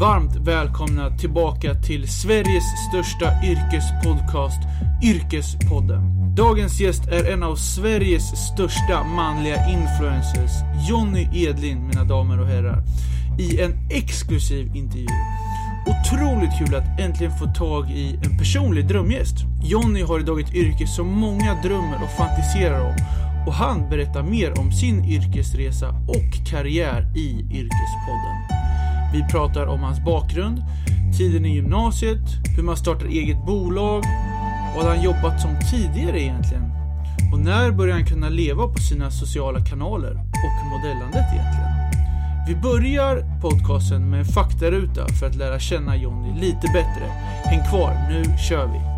Varmt välkomna tillbaka till Sveriges största yrkespodcast, Yrkespodden. Dagens gäst är en av Sveriges största manliga influencers, Jonny Edlin, mina damer och herrar, i en exklusiv intervju. Otroligt kul att äntligen få tag i en personlig drömgäst. Jonny har idag ett yrke som många drömmer och fantiserar om och han berättar mer om sin yrkesresa och karriär i Yrkespodden. Vi pratar om hans bakgrund, tiden i gymnasiet, hur man startar eget bolag, vad han jobbat som tidigare egentligen och när börjar han kunna leva på sina sociala kanaler och modellandet egentligen. Vi börjar podcasten med en faktaruta för att lära känna Jonny lite bättre. Häng kvar, nu kör vi!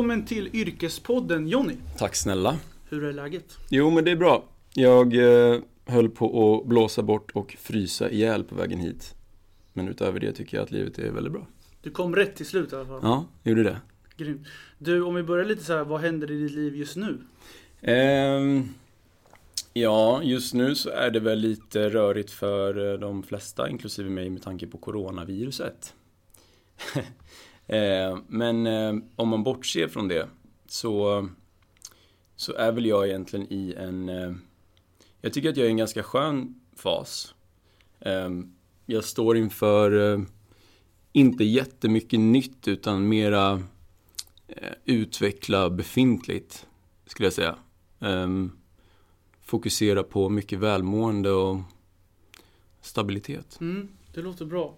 Välkommen till Yrkespodden Jonny. Tack snälla. Hur är läget? Jo, men det är bra. Jag eh, höll på att blåsa bort och frysa ihjäl på vägen hit. Men utöver det tycker jag att livet är väldigt bra. Du kom rätt till slut i alla fall. Ja, gjorde det. Grymt. Du, om vi börjar lite så här, vad händer i ditt liv just nu? Ehm, ja, just nu så är det väl lite rörigt för eh, de flesta, inklusive mig, med tanke på coronaviruset. Eh, men eh, om man bortser från det så, så är väl jag egentligen i en... Eh, jag tycker att jag är i en ganska skön fas. Ehm, jag står inför inte jättemycket nytt utan mera utveckla befintligt, skulle jag säga. Ehm, fokusera på mycket välmående och stabilitet. Mm, det låter bra.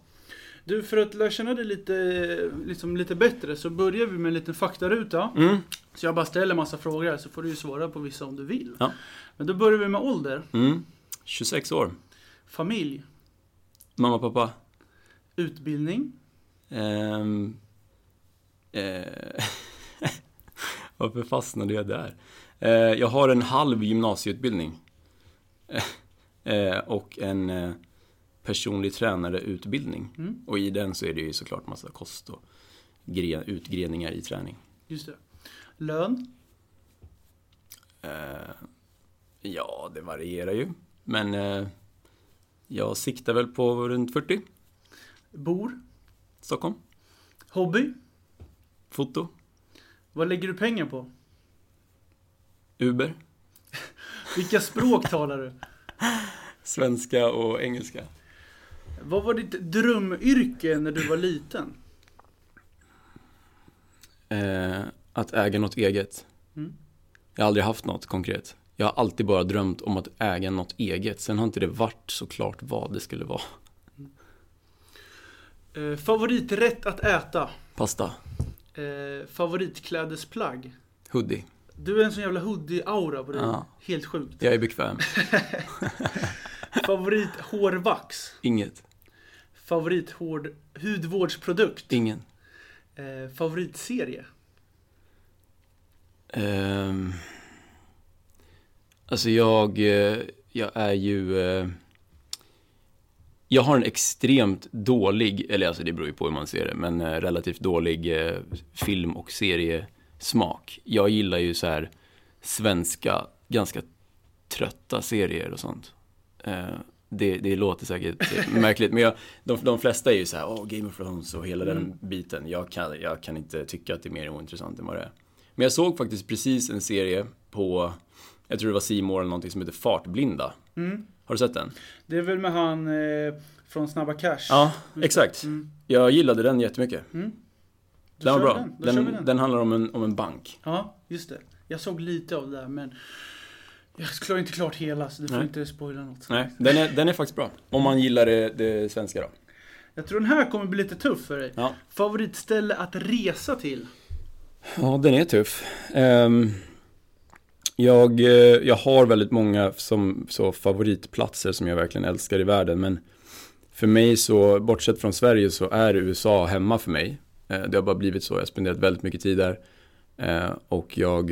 Du, för att lära känna dig lite, liksom lite bättre så börjar vi med en liten faktaruta. Mm, Så jag bara ställer massa frågor här så får du ju svara på vissa om du vill. Ja. Men då börjar vi med ålder, mm. 26 år. familj, Mamma, pappa. utbildning, Ehm, eh, varför fastnade jag där? Eh, jag har en halv gymnasieutbildning. Eh, och en eh, personlig tränareutbildning. Mm. Och i den så är det ju såklart massa kost och gre- utgreningar i träning. just det. Lön, Eh, ja, det varierar ju. Men eh, jag siktar väl på runt 40. bor, Stockholm. hobby. Foto. Vad lägger du pengar på? Uber. Vilka språk talar du? Svenska och engelska. Vad var ditt drömyrke när du var liten? Eh, att äga något eget. Mm. Jag har aldrig haft något konkret. Jag har alltid bara drömt om att äga något eget. Sen har inte det varit såklart vad det skulle vara. Eh, favoriträtt att äta? Pasta. Eh, favoritklädesplagg? Hoodie. Du är en sån jävla hoodie-aura på dig. Ja. Helt sjukt. Jag är bekväm. Favorit hårvax? Inget. Favorit hård hudvårdsprodukt? Ingen. Eh, favoritserie? Ehm, alltså jag, eh, jag är ju... eh, jag har en extremt dålig, eller alltså det beror ju på hur man ser det, men eh, relativt dålig film och seriesmak. Jag gillar ju så här svenska, ganska trötta serier och sånt. Det, det låter säkert märkligt, men jag, de, de flesta är ju så här, åh, Game of Thrones och hela Mm. den biten. Jag kan, jag kan inte tycka att det är mer ointressant än vad det är. Men jag såg faktiskt precis en serie på, jag tror det var More eller någonting som heter Fartblinda. Mm. Har du sett den? Det är väl med han eh, från Snabba Cash? Ja, exakt. Mm. Jag gillade den jättemycket. Mm. Då Den var bra. Den, den. den handlar om en, om en bank. Ja, just det. Jag såg lite av det där men jag klarar inte klart hela så du får Nej. inte spoila något. Nej, den är, den är faktiskt bra. Om man gillar det, det svenska då. Jag tror den här kommer bli lite tuff för dig. Ja. Favoritställe att resa till? Ja, den är tuff. Ehm, Jag, eh, jag har väldigt många som så favoritplatser som jag verkligen älskar i världen men för mig så, bortsett från Sverige så är USA hemma för mig. Eh, det har bara blivit så, jag har spenderat väldigt mycket tid där eh, och jag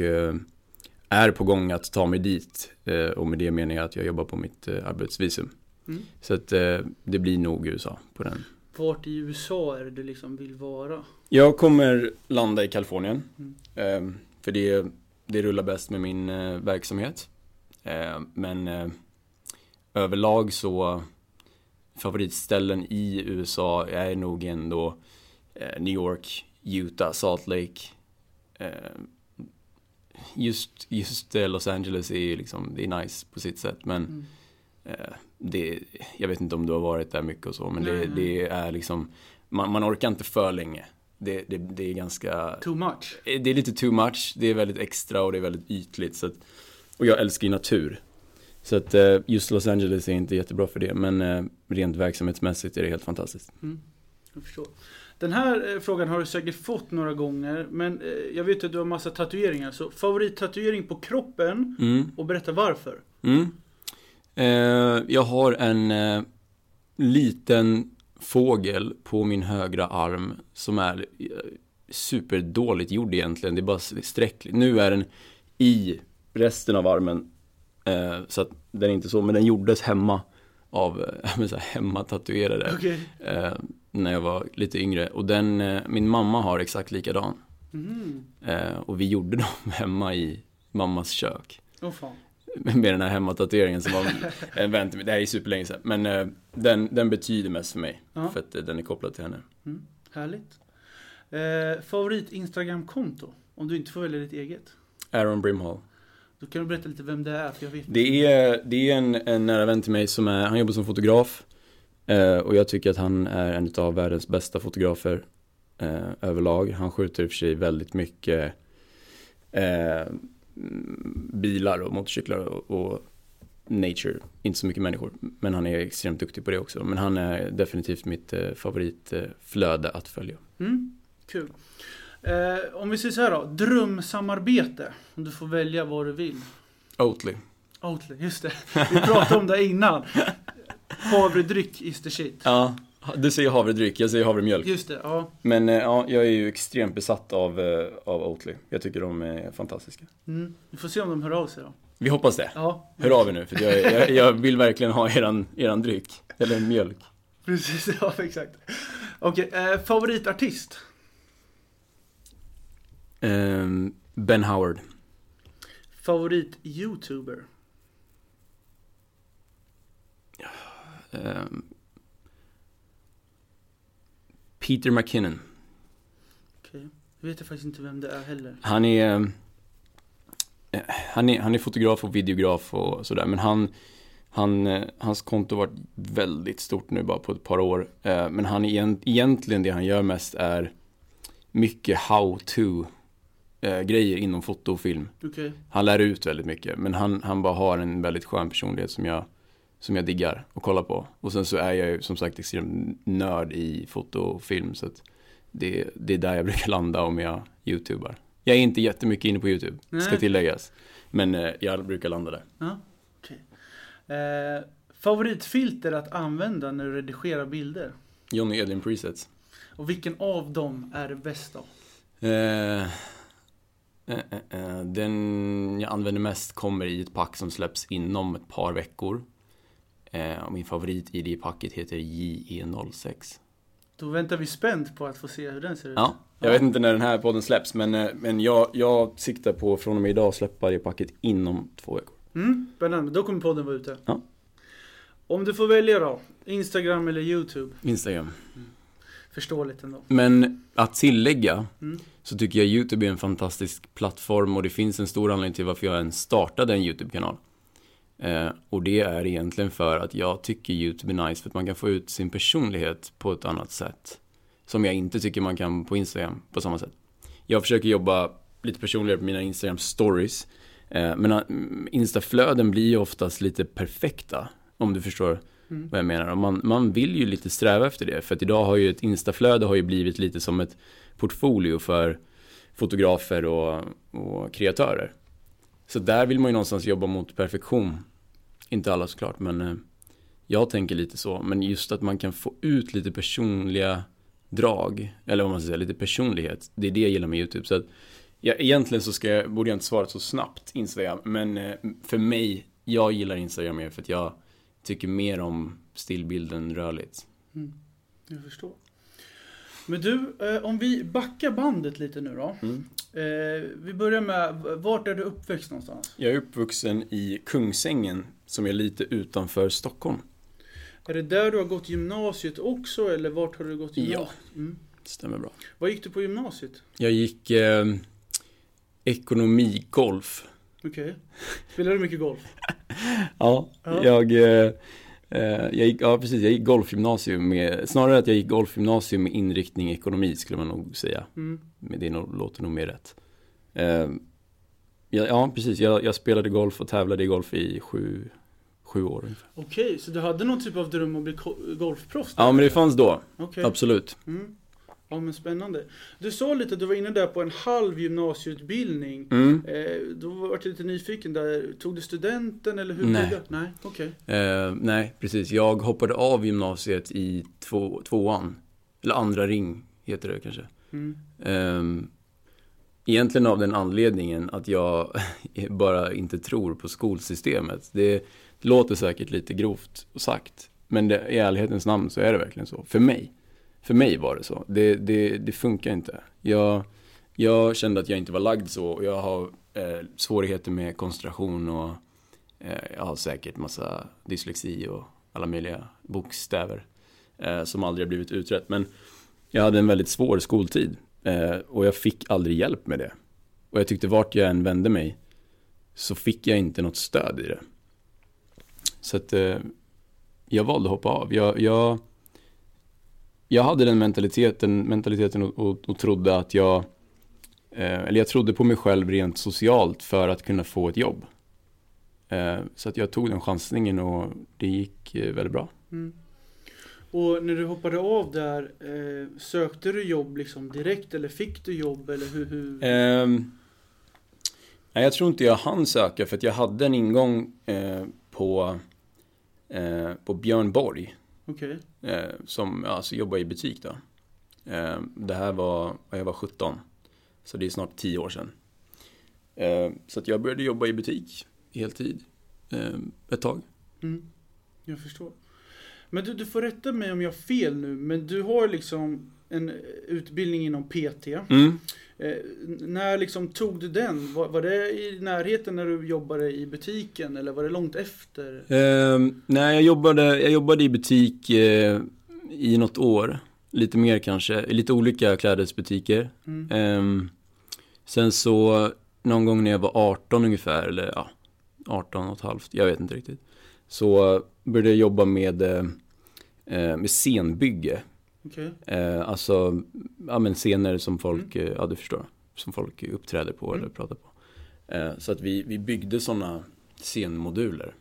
är på gång att ta mig dit och med det menar jag att jag jobbar på mitt arbetsvisum. Mm. Så att det blir nog USA på den. Vart i USA är det du liksom vill vara? Jag kommer landa i Kalifornien. Mm. För det det rullar bäst med min eh, verksamhet. Eh, men eh, överlag så favoritställen i USA är nog ändå eh, New York, Utah, Salt Lake. Eh, just, just eh, Los Angeles är ju liksom, det är nice på sitt sätt men mm. det, jag vet inte om du har varit där mycket och så men det, det, är liksom man, man orkar inte för länge det, det, det, är ganska... Too much? Eh, det är lite too much, det är väldigt extra och det är väldigt ytligt. Så att, och jag älskar ju natur. Så att eh, just Los Angeles är inte jättebra för det, men eh, rent verksamhetsmässigt är det helt fantastiskt. Mm, jag förstår. Den här frågan har du säkert fått några gånger, men jag vet att du har massa tatueringar. Så favorittatuering på kroppen mm. och berätta varför. Mm. Eh, jag har en eh, liten fågel på min högra arm som är eh, superdåligt gjord egentligen. Det är bara streck. Nu är den i resten av armen. Eh, så att den är inte så, men den gjordes hemma av så här, hemmatatuerare. Okay. Eh, när jag var lite yngre. Och den, eh, min mamma har exakt likadan. Mm. Eh, och vi gjorde dem hemma i mammas kök. Oh, fan med den här hemmatatueringen som var en vän till mig. Det här är superlänge sedan. Men uh, den, den betyder mest för mig. Ja. För att uh, den är kopplad till henne. Mm, härligt. Uh, favorit Instagram-konto? Om du inte får välja ditt eget? Aaron Brimhall. Då kan du berätta lite vem det är, för jag vet Det är, det är en, en nära vän till mig som är, han jobbar som fotograf. Och jag tycker att han är en av världens bästa fotografer överlag. Han skjuter i och för sig väldigt mycket bilar och motorcyklar och, och nature, inte så mycket människor. Men han är extremt duktig på det också. Men han är definitivt mitt eh, favoritflöde att följa. Mm, kul. Eh, om vi säger så här då, drömsamarbete. Om du får välja vad du vill. Oatly. Oatly, just det. Vi pratade om det innan. Havredryck is the shit. Ja. Du säger havredryck, jag säger havremjölk. Just det, ja. Men eh, ja, jag är ju extremt besatt av, eh, av Oatly. Jag tycker de är fantastiska. Mm. Vi får se om de hör av sig då. Vi hoppas det. Ja. Hör av er nu, för jag, jag, jag vill verkligen ha eran, eran dryck. Eller mjölk. Precis, ja exakt. Okej, okay, eh, favoritartist? Um, ben Howard. Favorit-youtuber? Um, Peter McKinnon. Okej. Okay. Jag vet faktiskt inte vem det är heller. Han är, eh, han är, han är fotograf och videograf och sådär. Men han, han, eh, hans konto har varit väldigt stort nu bara på ett par år. Eh, men han egentligen det han gör mest är mycket how to grejer inom foto och film. Okay. Han lär ut väldigt mycket. Men han, han bara har en väldigt skön personlighet som jag som jag diggar och kollar på. Och sen så är jag ju som sagt extremt nörd i foto och film så att det, det är där jag brukar landa om jag youtubar. Jag är inte jättemycket inne på youtube, Nej. ska tilläggas. Men eh, jag brukar landa där. Ja, okay. eh, favoritfilter att använda när du redigerar bilder? Johnny Edlin presets. Och vilken av dem är det bästa? Eh, eh, eh, den jag använder mest kommer i ett pack som släpps inom ett par veckor. Eh, och min favorit i det packet heter JE06. Då väntar vi spänt på att få se hur den ser ut. Ja, jag vet inte när den här podden släpps men, eh, men jag, jag siktar på från och med idag släppa det packet inom två veckor. Mm, spännande. Då kommer podden vara ute. Ja. Om du får välja då? Instagram eller YouTube? Instagram. Mm. Förståeligt ändå. Men att tillägga mm. så tycker jag YouTube är en fantastisk plattform och det finns en stor anledning till varför jag ens startade en YouTube-kanal. Eh, och det är egentligen för att jag tycker YouTube är nice för att man kan få ut sin personlighet på ett annat sätt. Som jag inte tycker man kan på Instagram på samma sätt. Jag försöker jobba lite personligare på mina Instagram stories. Eh, men uh, Instaflöden blir ju oftast lite perfekta. Om du förstår mm. vad jag menar. man, man vill ju lite sträva efter det. För att idag har ju ett Instaflöde har ju blivit lite som ett portfolio för fotografer och, och kreatörer. Så där vill man ju någonstans jobba mot perfektion. Inte alla såklart, men eh, jag tänker lite så. Men just att man kan få ut lite personliga drag, eller vad man ska säga, lite personlighet. Det är det jag gillar med YouTube. Så att, ja, egentligen så ska jag, borde jag inte svara så snabbt, Instagram. Men eh, för mig, jag gillar Instagram mer för att jag tycker mer om stillbilden rörligt. Mm, jag förstår. Men du, eh, om vi backar bandet lite nu då. Mm. Vi börjar med, vart är du uppväxt någonstans? Jag är uppvuxen i Kungsängen, som är lite utanför Stockholm. Är det där du har gått gymnasiet också eller vart har du gått gymnasiet? Ja. Mm. Stämmer bra. Vad gick du på gymnasiet? Jag gick eh, ekonomi, golf. Okej. Okay. Spelade du mycket golf? ja, ja, jag eh, eh, jag gick, ja precis, jag gick golfgymnasium med, snarare att jag gick golfgymnasium med inriktning ekonomi skulle man nog säga. Mm. Men det låter nog mer rätt. Eh, ja, ja, precis, jag, jag, spelade golf och tävlade i golf i sju, sju år ungefär. Okej, så du hade någon typ av dröm att bli golfproffs? Ja, men det fanns då. Okay. Absolut. Mm. Ja men spännande. Du sa lite, du var inne där på en halv gymnasieutbildning. Mm. Eh, då var jag lite nyfiken där. Tog du studenten eller hur? Nej. Du? Nej, okej. Okay. Eh, nej, precis. Jag hoppade av gymnasiet i två, tvåan. Eller andra ring heter det kanske. Mm. Eh, egentligen av den anledningen att jag bara inte tror på skolsystemet. Det låter säkert lite grovt sagt. Men det, i ärlighetens namn så är det verkligen så. För mig. För mig var det så. Det, det, det funkar inte. Jag, jag kände att jag inte var lagd så och jag har eh, svårigheter med koncentration och eh, jag har säkert massa dyslexi och alla möjliga bokstäver eh, som aldrig har blivit utrett. Men jag hade en väldigt svår skoltid eh, och jag fick aldrig hjälp med det. Och jag tyckte vart jag än vände mig så fick jag inte något stöd i det. Så att eh, jag valde att hoppa av. Jag, jag jag hade den mentaliteten, mentaliteten och, och, och trodde att jag, eh, eller jag trodde på mig själv rent socialt för att kunna få ett jobb. Eh, så att jag tog den chansningen och det gick eh, väldigt bra. Mm. Och när du hoppade av där, eh, sökte du jobb liksom direkt eller fick du jobb eller hur? hur? Ehm, nej, jag tror inte jag hann söka för att jag hade en ingång eh, på, eh, på Björn Borg Okay. Eh, som alltså, jobbar i butik då. Eh, det här var, jag var 17. Så det är snart 10 år sedan. Eh, så att jag började jobba i butik heltid eh, ett tag. Mm. Jag förstår. Men du, du får rätta mig om jag har fel nu, men du har liksom en utbildning inom PT. Mm. Eh, när liksom tog du den? Var, var, det i närheten när du jobbade i butiken eller var det långt efter? Eh, nej, jag jobbade, jag jobbade i butik eh, i något år. Lite mer kanske, i lite olika klädesbutiker. Mm. Eh, sen så någon gång när jag var 18 ungefär, eller ja, 18 och ett halvt, jag vet inte riktigt. Så började jag jobba med, eh, eh, med scenbygge Okay. Eh, alltså, ja men scener som folk, mm. eh, ja du förstår, som folk uppträder på mm. eller pratar på. Eh, så att vi, vi byggde sådana scenmoduler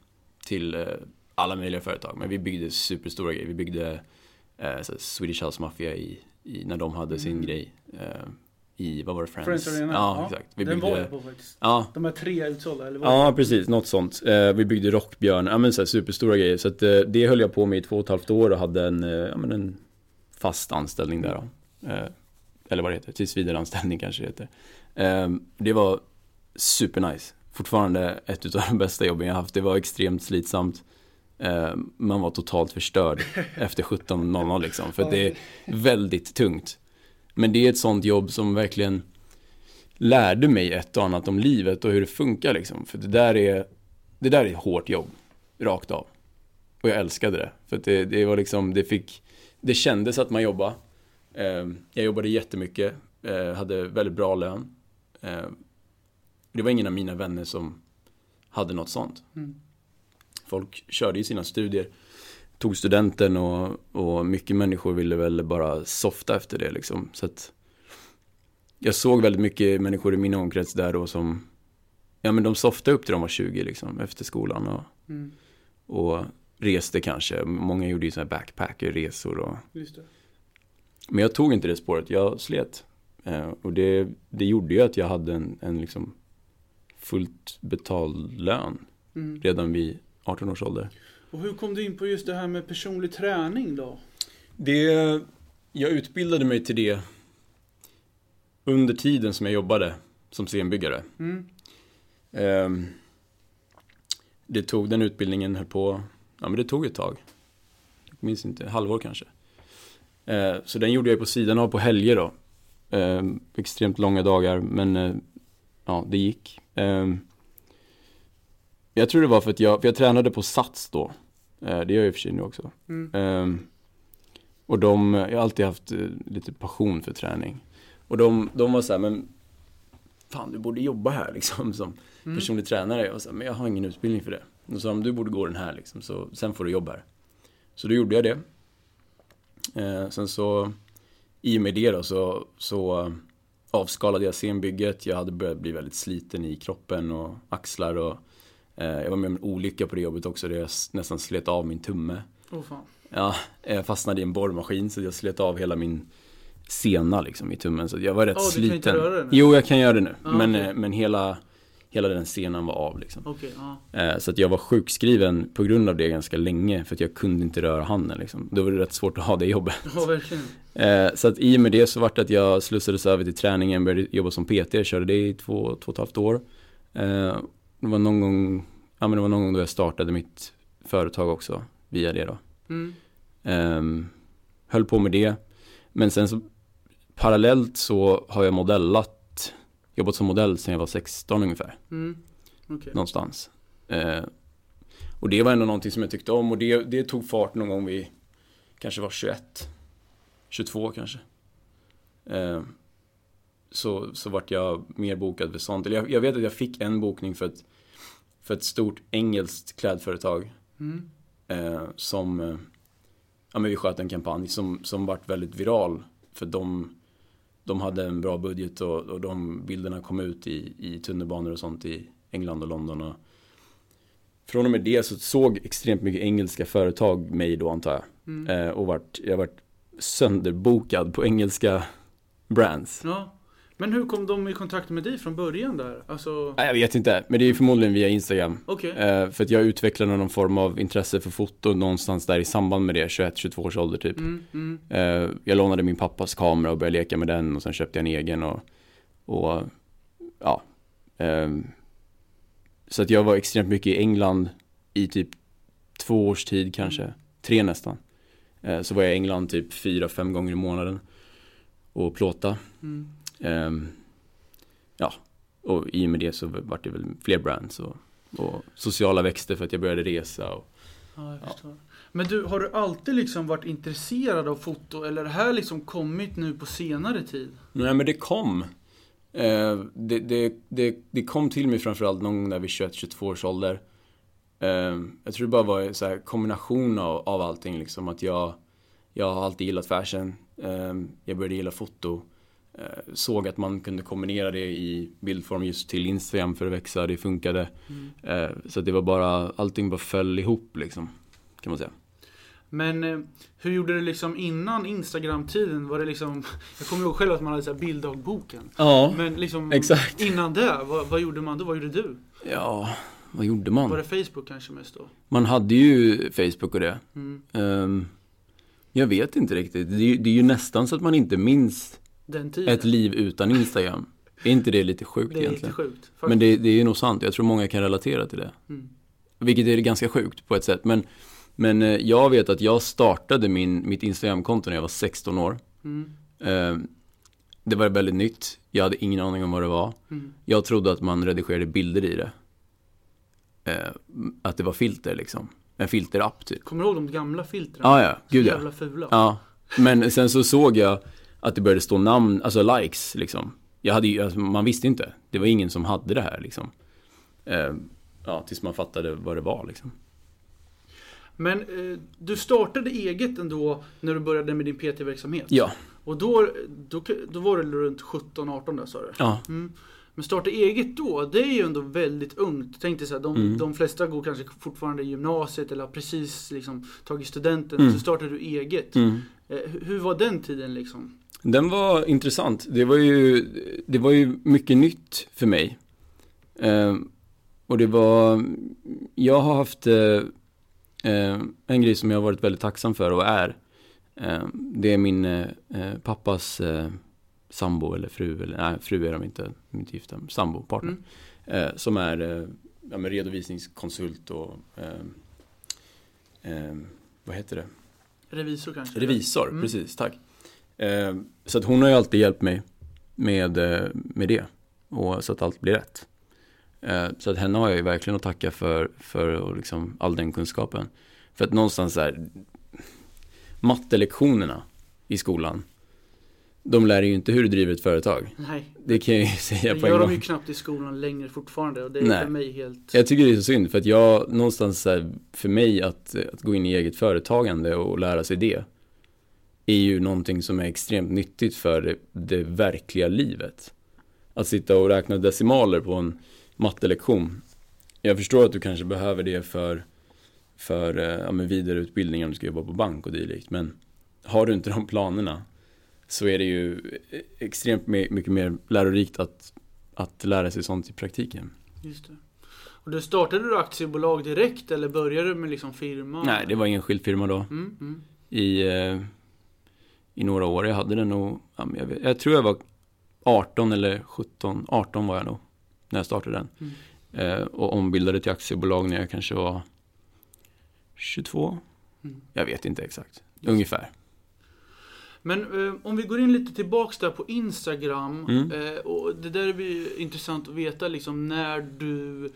till eh, alla möjliga företag. Men vi byggde superstora grejer. Vi byggde eh, Swedish House Mafia i, i, när de hade mm. sin grej. Eh, I, vad var det, Friends? Friends Arena. Ja, ja, exakt. Vi Den byggde, var jag på faktiskt. Ja. De här tre utsålda, eller vad Ja, precis. Något sånt. vi byggde Rockbjörn, ja men så här, superstora grejer. Så att det höll jag på med i två och ett halvt år och hade en, ja men en fast anställning där då. Eh, eller vad det heter, tillsvidareanställning kanske det heter. Eh, det var supernice. Fortfarande ett av de bästa jobben jag haft. Det var extremt slitsamt. Eh, man var totalt förstörd efter 17.00 liksom. För det är väldigt tungt. Men det är ett sånt jobb som verkligen lärde mig ett och annat om livet och hur det funkar liksom. För det där är, det där är hårt jobb, rakt av. Och jag älskade det. För det, det var liksom, det fick det kändes att man jobbade. Ehm, jag jobbade jättemycket, eh, hade väldigt bra lön. Ehm, det var ingen av mina vänner som hade något sånt. Mm. Folk körde i sina studier, tog studenten och, och mycket människor ville väl bara softa efter det liksom. Så att jag såg väldigt mycket människor i min omkrets där då som, ja men de softade upp till de var 20 liksom efter skolan och, mm. och reste kanske. Många gjorde ju sådana här backpackerresor och... Men jag tog inte det spåret, jag slet. Eh, och det, det gjorde ju att jag hade en, en liksom fullt betald lön Mm. redan vid 18 års ålder. Och hur kom du in på just det här med personlig träning då? Det, jag utbildade mig till det under tiden som jag jobbade som scenbyggare. Mm. Ehm, det tog, den utbildningen höll på, ja men det tog ett tag. Jag minns inte, halvår kanske. Eh, så den gjorde jag på sidan av på helger då. Ehm, extremt långa dagar, men eh, ja, det gick. Ehm, jag tror det var för att jag, för jag tränade på Sats då. Eh, det gör jag i och för sig nu också. Mm. Ehm, och de, jag har alltid haft eh, lite passion för träning. Och de, de var så här, men fan du borde jobba här liksom som Mm. personlig tränare. Jag var så här, men jag har ingen utbildning för det. Så sa de, du borde gå den här liksom, så sen får du jobba här. Så då gjorde jag det. Eh, sen så, i och med det då så, så eh, avskalade jag scenbygget. Jag hade börjat bli väldigt sliten i kroppen och axlar och eh, jag var med om en olycka på det jobbet också där jag nästan slet av min tumme. Fan. Ja, jag fastnade i en borrmaskin så jag slet av hela min sena liksom i tummen så jag var rätt Ja, du kan sliten. inte röra den? Jo, jag kan göra det nu. Ah, men, okej. eh, men hela, hela den senan var av liksom. Okej, ja. Eh, Så att jag var sjukskriven på grund av det ganska länge för att jag kunde inte röra handen liksom. Då var det rätt svårt att ha det jobbet. Ja. Eh, Så att i och med det så vart det att jag slussades över till träningen, började jobba som PT, jag körde det i två, två och ett halvt år. Eh, Det var någon gång, ja men det var någon gång då jag startade mitt företag också via det då. Mm. Ehm, höll på med det. Men sen så parallellt så har jag modellat, jobbat som modell sedan jag var 16 ungefär, Mm. Okej. någonstans. Eh, och det var ändå någonting som jag tyckte om och det, det tog fart någon gång vid, kanske var 21, 22 kanske. Eh, så, så vart jag mer bokad för sånt. Eller jag, jag vet att jag fick en bokning för ett, för ett stort engelskt klädföretag Mm. eh, som eh, ja, men vi sköt en kampanj som, som vart väldigt viral för de, de hade en bra budget och, och de bilderna kom ut i, i tunnelbanor och sånt i England och London och från och med det så såg extremt mycket engelska företag mig då antar jag Mm. eh, och vart, jag vart sönderbokad på engelska brands. Ja. Men hur kom de i kontakt med dig från början där? Alltså, Nej, jag vet inte, men det är förmodligen via Instagram. okej. Eh, för att jag utvecklade någon form av intresse för foto någonstans där i samband med det, 21-22 års ålder typ. Mm, mm. Eh, jag lånade min pappas kamera och började leka med den och sen köpte jag en egen och, och ja. ehm, så att jag var extremt mycket i England i typ två års tid kanske, tre nästan. Eh, så var jag i England typ fyra, fem gånger i månaden och plåta. Ehm, ja, och i och med det så vart det väl fler brands och, och sociala växter för att jag började resa och Ja, jag Ja. förstår. Men du, har du alltid liksom varit intresserad av foto eller är det här liksom kommit nu på senare tid? Nej men det kom. Eh, det, det, det, det kom till mig framförallt någon gång där vid 21-22 års ålder. Eh, jag tror det bara var en kombination av, av allting liksom. Att jag, jag har alltid gillat fashion. Eh, jag började gilla foto. Eh, såg att man kunde kombinera det i bildform just till Instagram för att växa. Det funkade. Mm. Eh, så att det var bara, allting bara föll ihop liksom. Kan man säga. Men eh, hur gjorde du liksom innan Instagram-tiden? Var det liksom, jag kommer ihåg själv att man hade så här bilddagboken. Ja. Men liksom exakt. innan det, vad, vad gjorde man då? Vad gjorde du? Ja, vad gjorde man? Var det Facebook kanske mest då? Man hade ju Facebook och det. Mm. Ehm, jag vet inte riktigt. Det är, det är ju nästan så att man inte minns Den tiden. ett liv utan Instagram. Är inte det lite sjukt det är lite egentligen? sjukt. faktiskt. Men det, det är ju nog sant. Jag tror många kan relatera till det. Mm. Vilket är ganska sjukt på ett sätt. Men, men eh, jag vet att jag startade min, mitt Instagram-konto när jag var 16 år. Mm. Ehm, det var väldigt nytt. Jag hade ingen aning om vad det var. Mm. Jag trodde att man redigerade bilder i det. Eh, att det var filter liksom. En filterapp typ. Kommer du ihåg de gamla filtren? Ja, ja. Gud Så ja. jävla fula. Ja, men sen så såg jag att det började stå namn, alltså likes liksom. Jag hade ju, alltså, man visste inte. Det var ingen som hade det här liksom. Eh, ja, tills man fattade vad det var liksom. Men eh, du startade eget ändå när du började med din PT-verksamhet? Ja, Och då, då, då var du runt 17-18 där sa du? ja, Mm. Men starta eget då, det är ju ändå väldigt ungt. Tänk dig så här, de, Mm. de flesta går kanske fortfarande i gymnasiet eller har precis liksom tagit studenten. Mm. Så startar du eget. mm. Eh, hur- hur var den tiden liksom? Den var intressant. Det var ju, det var ju mycket nytt för mig. Eh, och det var, jag har haft eh, eh, en grej som jag har varit väldigt tacksam för och är. Eh, det är min eh, eh, pappas sambo eller fru, eller nej fru är de inte, de är inte gifta, sambo, partner. Mm. som är ja, redovisningskonsult och vad heter det? Revisor kanske? Revisor, mm. precis, tack. Så att hon har ju alltid hjälpt mig med, med det. Och så att allt blir rätt. Eh, så att henne har jag ju verkligen att tacka för, för liksom all den kunskapen. För att någonstans här, mattelektionerna i skolan, de lär ju inte hur du driver ett företag. Nej. Det kan jag ju säga det på en gång. Det gör de ju knappt i skolan längre fortfarande och det är Nej. för mig helt... Jag tycker det är så synd för att jag, någonstans här, för mig att, att gå in i eget företagande och lära sig det är ju någonting som är extremt nyttigt för det, det verkliga livet. Att sitta och räkna decimaler på en mattelektion. Jag förstår att du kanske behöver det för, för eh, ja, med vidareutbildning om du ska jobba på bank och dylikt. Men har du inte de planerna så är det ju extremt mycket mer lärorikt att, att lära sig sånt i praktiken. Just det. Och du startade du aktiebolag direkt eller började du med liksom firma? Nej, det var enskild firma då. Mm, mm. I, eh, I några år. Jag hade den nog, jag, vet, jag tror jag var 18 eller 17, 18 var jag nog när jag startade den. Mm. Eh, och ombildade till aktiebolag när jag kanske var 22. Mm. Jag vet inte exakt. Just. Ungefär. Men eh, om vi går in lite tillbaks där på Instagram. Mm. Eh, och det där blir intressant att veta liksom när du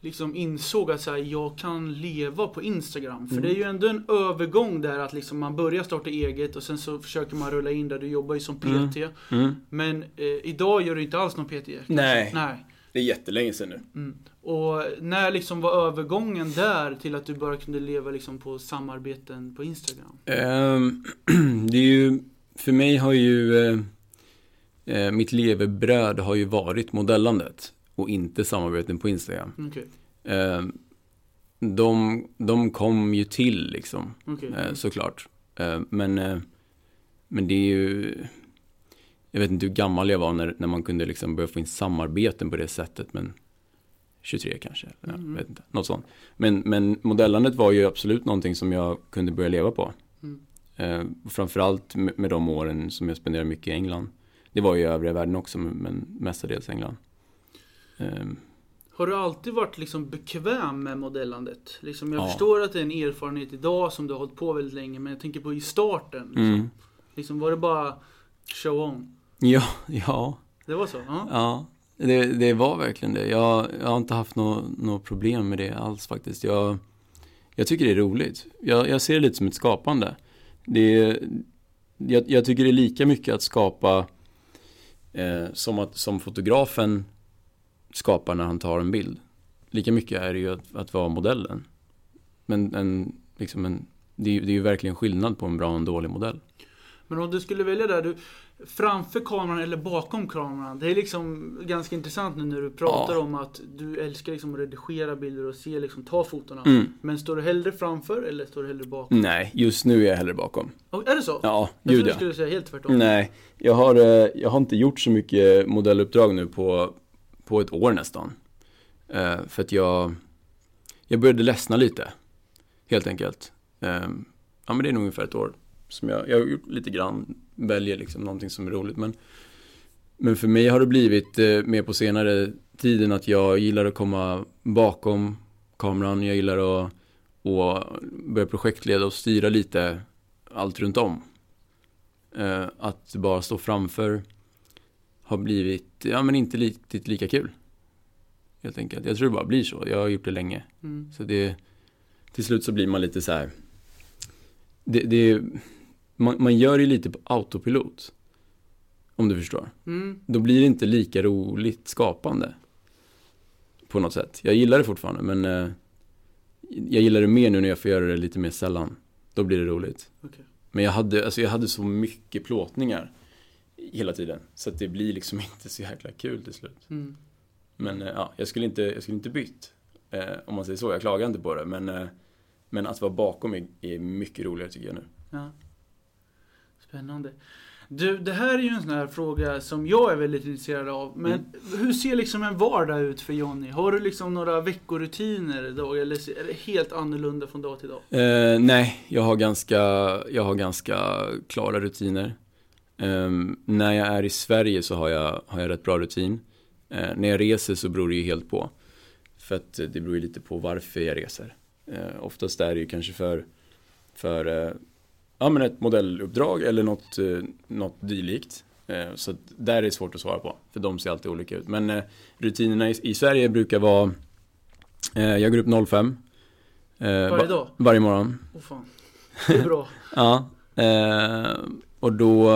liksom insåg att så här, jag kan leva på Instagram. För mm. det är ju ändå en övergång där att liksom man börjar starta eget och sen så försöker man rulla in där du jobbar ju som PT. Mm. Mm. Men eh, idag gör du inte alls någon PT. Nej. Nej. Det är jättelänge sedan nu. Mm. Och när liksom var övergången där till att du bara kunde leva liksom på samarbeten på Instagram? Um, det är ju, för mig har ju uh, uh, mitt levebröd har ju varit modellandet och inte samarbeten på Instagram. Okay. Uh, de, de kom ju till liksom, okay. såklart. men, men det är ju jag vet inte hur gammal jag var när, när man kunde liksom börja få in samarbeten på det sättet. Men 23 kanske. Mm. vet inte, något sånt. Men, men modellandet var ju absolut någonting som jag kunde börja leva på. Mm. Eh, framförallt med, med de åren som jag spenderade mycket i England. Det var ju i övriga världen också, men mestadels England. Eh. Har du alltid varit liksom bekväm med modellandet? Liksom jag ja. förstår att det är en erfarenhet idag som du har hållit på väldigt länge, men jag tänker på i starten. Liksom, mm. liksom var det bara show on? Ja, ja. Det var så? Ja, ja det, det var verkligen det. Jag, jag har inte haft något nå problem med det alls faktiskt. Jag, jag tycker det är roligt. Jag, jag ser det lite som ett skapande. Det, jag, jag tycker det är lika mycket att skapa eh, som, att, som fotografen skapar när han tar en bild. Lika mycket är det ju att, att vara modellen. Men en, liksom en, det, är, det är ju verkligen skillnad på en bra och en dålig modell. Men om du skulle välja där, du, framför kameran eller bakom kameran. Det är liksom ganska intressant nu när du pratar ja. om att du älskar liksom att redigera bilder och se liksom, ta fotona. Mm. Men står du hellre framför eller står du hellre bakom? Nej, just nu är jag hellre bakom. Och, är det så? Ja, jag gud ja. skulle säga helt tvärtom. Nej, jag har, eh, jag har inte gjort så mycket modelluppdrag nu på, på ett år nästan. Eh, för att jag, jag började ledsna lite. Helt enkelt. Eh, ja men det är nog ungefär ett år som jag, jag har gjort lite grann, väljer liksom någonting som är roligt. Men, men för mig har det blivit eh, mer på senare tiden att jag gillar att komma bakom kameran. Jag gillar att, och börja projektleda och styra lite allt runt om. Eh, att bara stå framför har blivit, ja men inte riktigt lika kul. Helt enkelt. Jag tror det bara blir så. Jag har gjort det länge. Mm. Så det, till slut så blir man lite så här. Det, det, man, man gör det lite på autopilot. Om du förstår. Mm. Då blir det inte lika roligt skapande. På något sätt. Jag gillar det fortfarande men eh, jag gillar det mer nu när jag får göra det lite mer sällan. Då blir det roligt. Okay. Men jag hade, alltså jag hade så mycket plåtningar hela tiden. Så att det blir liksom inte så jäkla kul till slut. Mm. Men eh, ja, jag skulle inte, jag skulle inte bytt. Eh, om man säger så, jag klagar inte på det. Men, eh, men att vara bakom är, är mycket roligare tycker jag nu. Ja. Spännande. Du, det här är ju en sån här fråga som jag är väldigt intresserad av. Men Mm. hur ser liksom en vardag ut för Jonny? Har du liksom några veckorutiner idag? Eller är det helt annorlunda från dag till dag? Eh, nej, jag har ganska, jag har ganska klara rutiner. Ehm, när jag är i Sverige så har jag, har jag rätt bra rutin. Eh, när jag reser så beror det ju helt på. För att det beror ju lite på varför jag reser. Eh, oftast är det ju kanske för, för eh, ja, men ett modelluppdrag eller något, eh, något dylikt. Så där är det svårt att svara på, för de ser alltid olika ut. Men eh, rutinerna i, i Sverige brukar vara, jag går upp 05. Eh, Varje va- dag? Varje morgon. Åh fan. Det är bra. Ja, och då,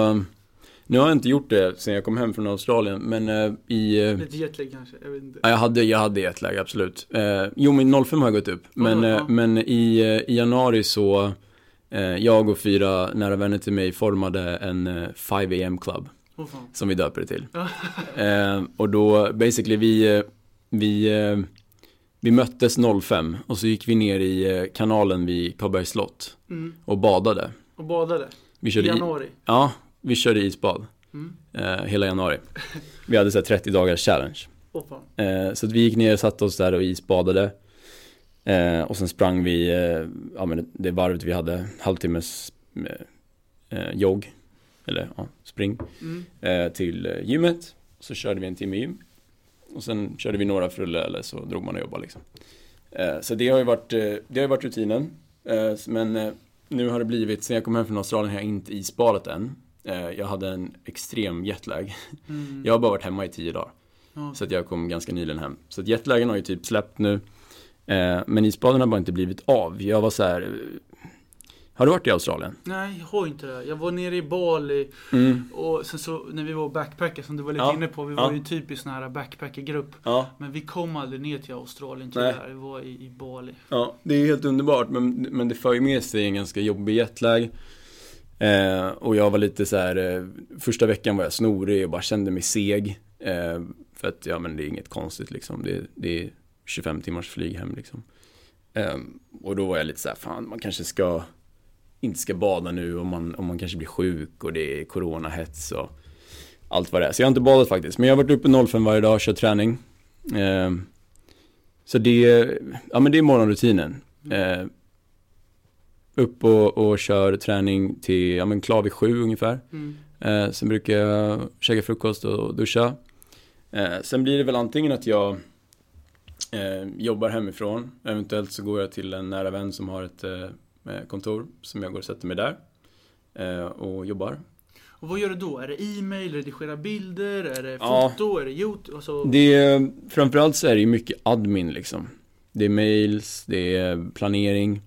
nu har jag inte gjort det sen jag kom hem från Australien, men eh, i, eh, Lite jetlag kanske, jag vet inte. ja, jag hade, jag hade läge absolut. Eh, jo, men 05 har jag gått upp, men, eh, ja. men i, i januari så, jag och fyra nära vänner till mig formade en eh, 5 am club, fan. som vi döper det till. Och då, basically, vi, vi, vi möttes 05 och så gick vi ner i kanalen vid Karlbergs slott Mm. och badade. Och badade? Vi I körde i, januari? Ja, vi körde isbad Mm. eh, hela januari. Vi hade så här 30 dagars challenge. Eh, så att vi gick ner och satte oss där och isbadade. Eh, och sen sprang vi, eh, ja men det, varvet vi hade, halvtimmes eh, eh, jogg, eller ja, spring, Mm. till gymmet. Så körde vi en timme gym. Och sen körde vi några frulle eller så drog man och jobbade liksom. Så det har ju varit, det har varit rutinen. Men nu har det blivit, sen jag kom hem från Australien har jag inte isbadat än. Eh, jag hade en extrem jetlag. Mm. Jag har bara varit hemma i tio dagar. Ja. Så att jag kom ganska nyligen hem. Så att jetlagen har ju typ släppt nu. Eh, men isbaden har bara inte blivit av. Jag var så här. eh, Har du varit i Australien? Nej, jag har inte det. Jag var nere i Bali Mm. och sen så när vi var backpackers som du var lite Ja. inne på. Vi Ja. var ju en typisk sån här backpackergrupp. Ja. Men vi kom aldrig ner till Australien tyvärr. Vi var i, i Bali. Ja, det är helt underbart. Men, men det för ju med sig en ganska jobbig jetlag. Eh, och jag var lite så här. Eh, första veckan var jag snorig och bara kände mig seg. Eh, för att ja, men det är inget konstigt liksom. Det, det är 25 timmars flyg hem liksom. Eh, och då var jag lite så här, fan man kanske ska inte ska bada nu om man, om man kanske blir sjuk och det är coronahets och allt vad det är. Så jag har inte badat faktiskt. Men jag har varit uppe 05 varje dag och kört träning. Eh, så det, ja men det är morgonrutinen. Eh, Eh, upp och, och kör träning till, ja men klar vid sju ungefär. Mm. Eh, sen brukar jag käka frukost och duscha. Eh, sen blir det väl antingen att jag eh, jobbar hemifrån. Eventuellt så går jag till en nära vän som har ett eh, kontor som jag går och sätter mig där. Eh, och jobbar. Och vad gör du då? Är det e-mail, redigera bilder, är det Ja. foto, är det YouTube? Alltså, Det är, framförallt så är det ju mycket admin liksom. Det är mails, det är planering.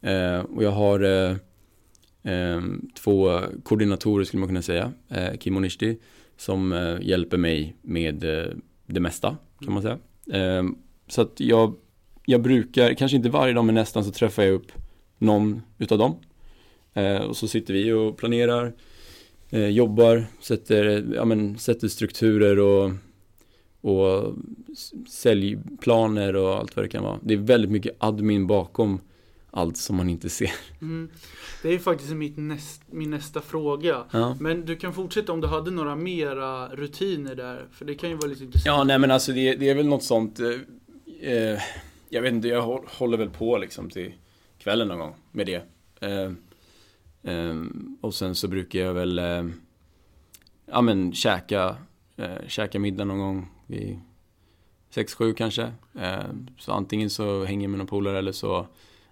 Eh, och jag har eh, eh, två koordinatorer skulle man kunna säga. Eh, Kim och Nishti. Som eh, hjälper mig med eh, det mesta kan man säga. Eh, så att jag, jag brukar, kanske inte varje dag men nästan så träffar jag upp någon utav dem. Eh, och så sitter vi och planerar, eh, jobbar, sätter, ja, men, sätter strukturer och och säljplaner och allt vad det kan vara. Det är väldigt mycket admin bakom allt som man inte ser. mm. Det är faktiskt mitt näst, min nästa fråga. Ja, Men du kan fortsätta om du hade några mera rutiner där. För det kan ju vara lite intressant. ja nej men alltså det, det är väl något sånt. Eh, eh, jag vet inte, jag hå- håller väl på liksom till kvällen någon gång med det. Eh, eh, och sen så brukar jag väl eh, ja men käka, eh, käka middag någon gång vid 6-7 kanske. Eh, så antingen så hänger jag med någon polare eller så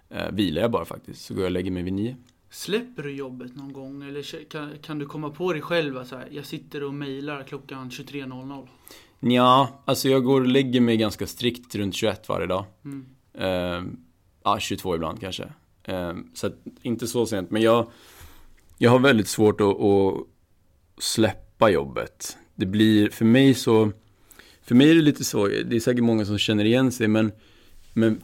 eh, vilar jag bara faktiskt. Så går jag och lägger mig vid 9. Släpper du jobbet någon gång? Eller kan, kan du komma på dig själv att jag sitter och mejlar klockan 23.00? Ja, alltså jag går och lägger mig ganska strikt runt 21 varje dag. Mm. Eh, ja, 22 ibland kanske. Eh, så att, inte så sent, men jag, jag har väldigt svårt att, att släppa jobbet. Det blir, för mig så, för mig är det lite så, det är säkert många som känner igen sig, men, men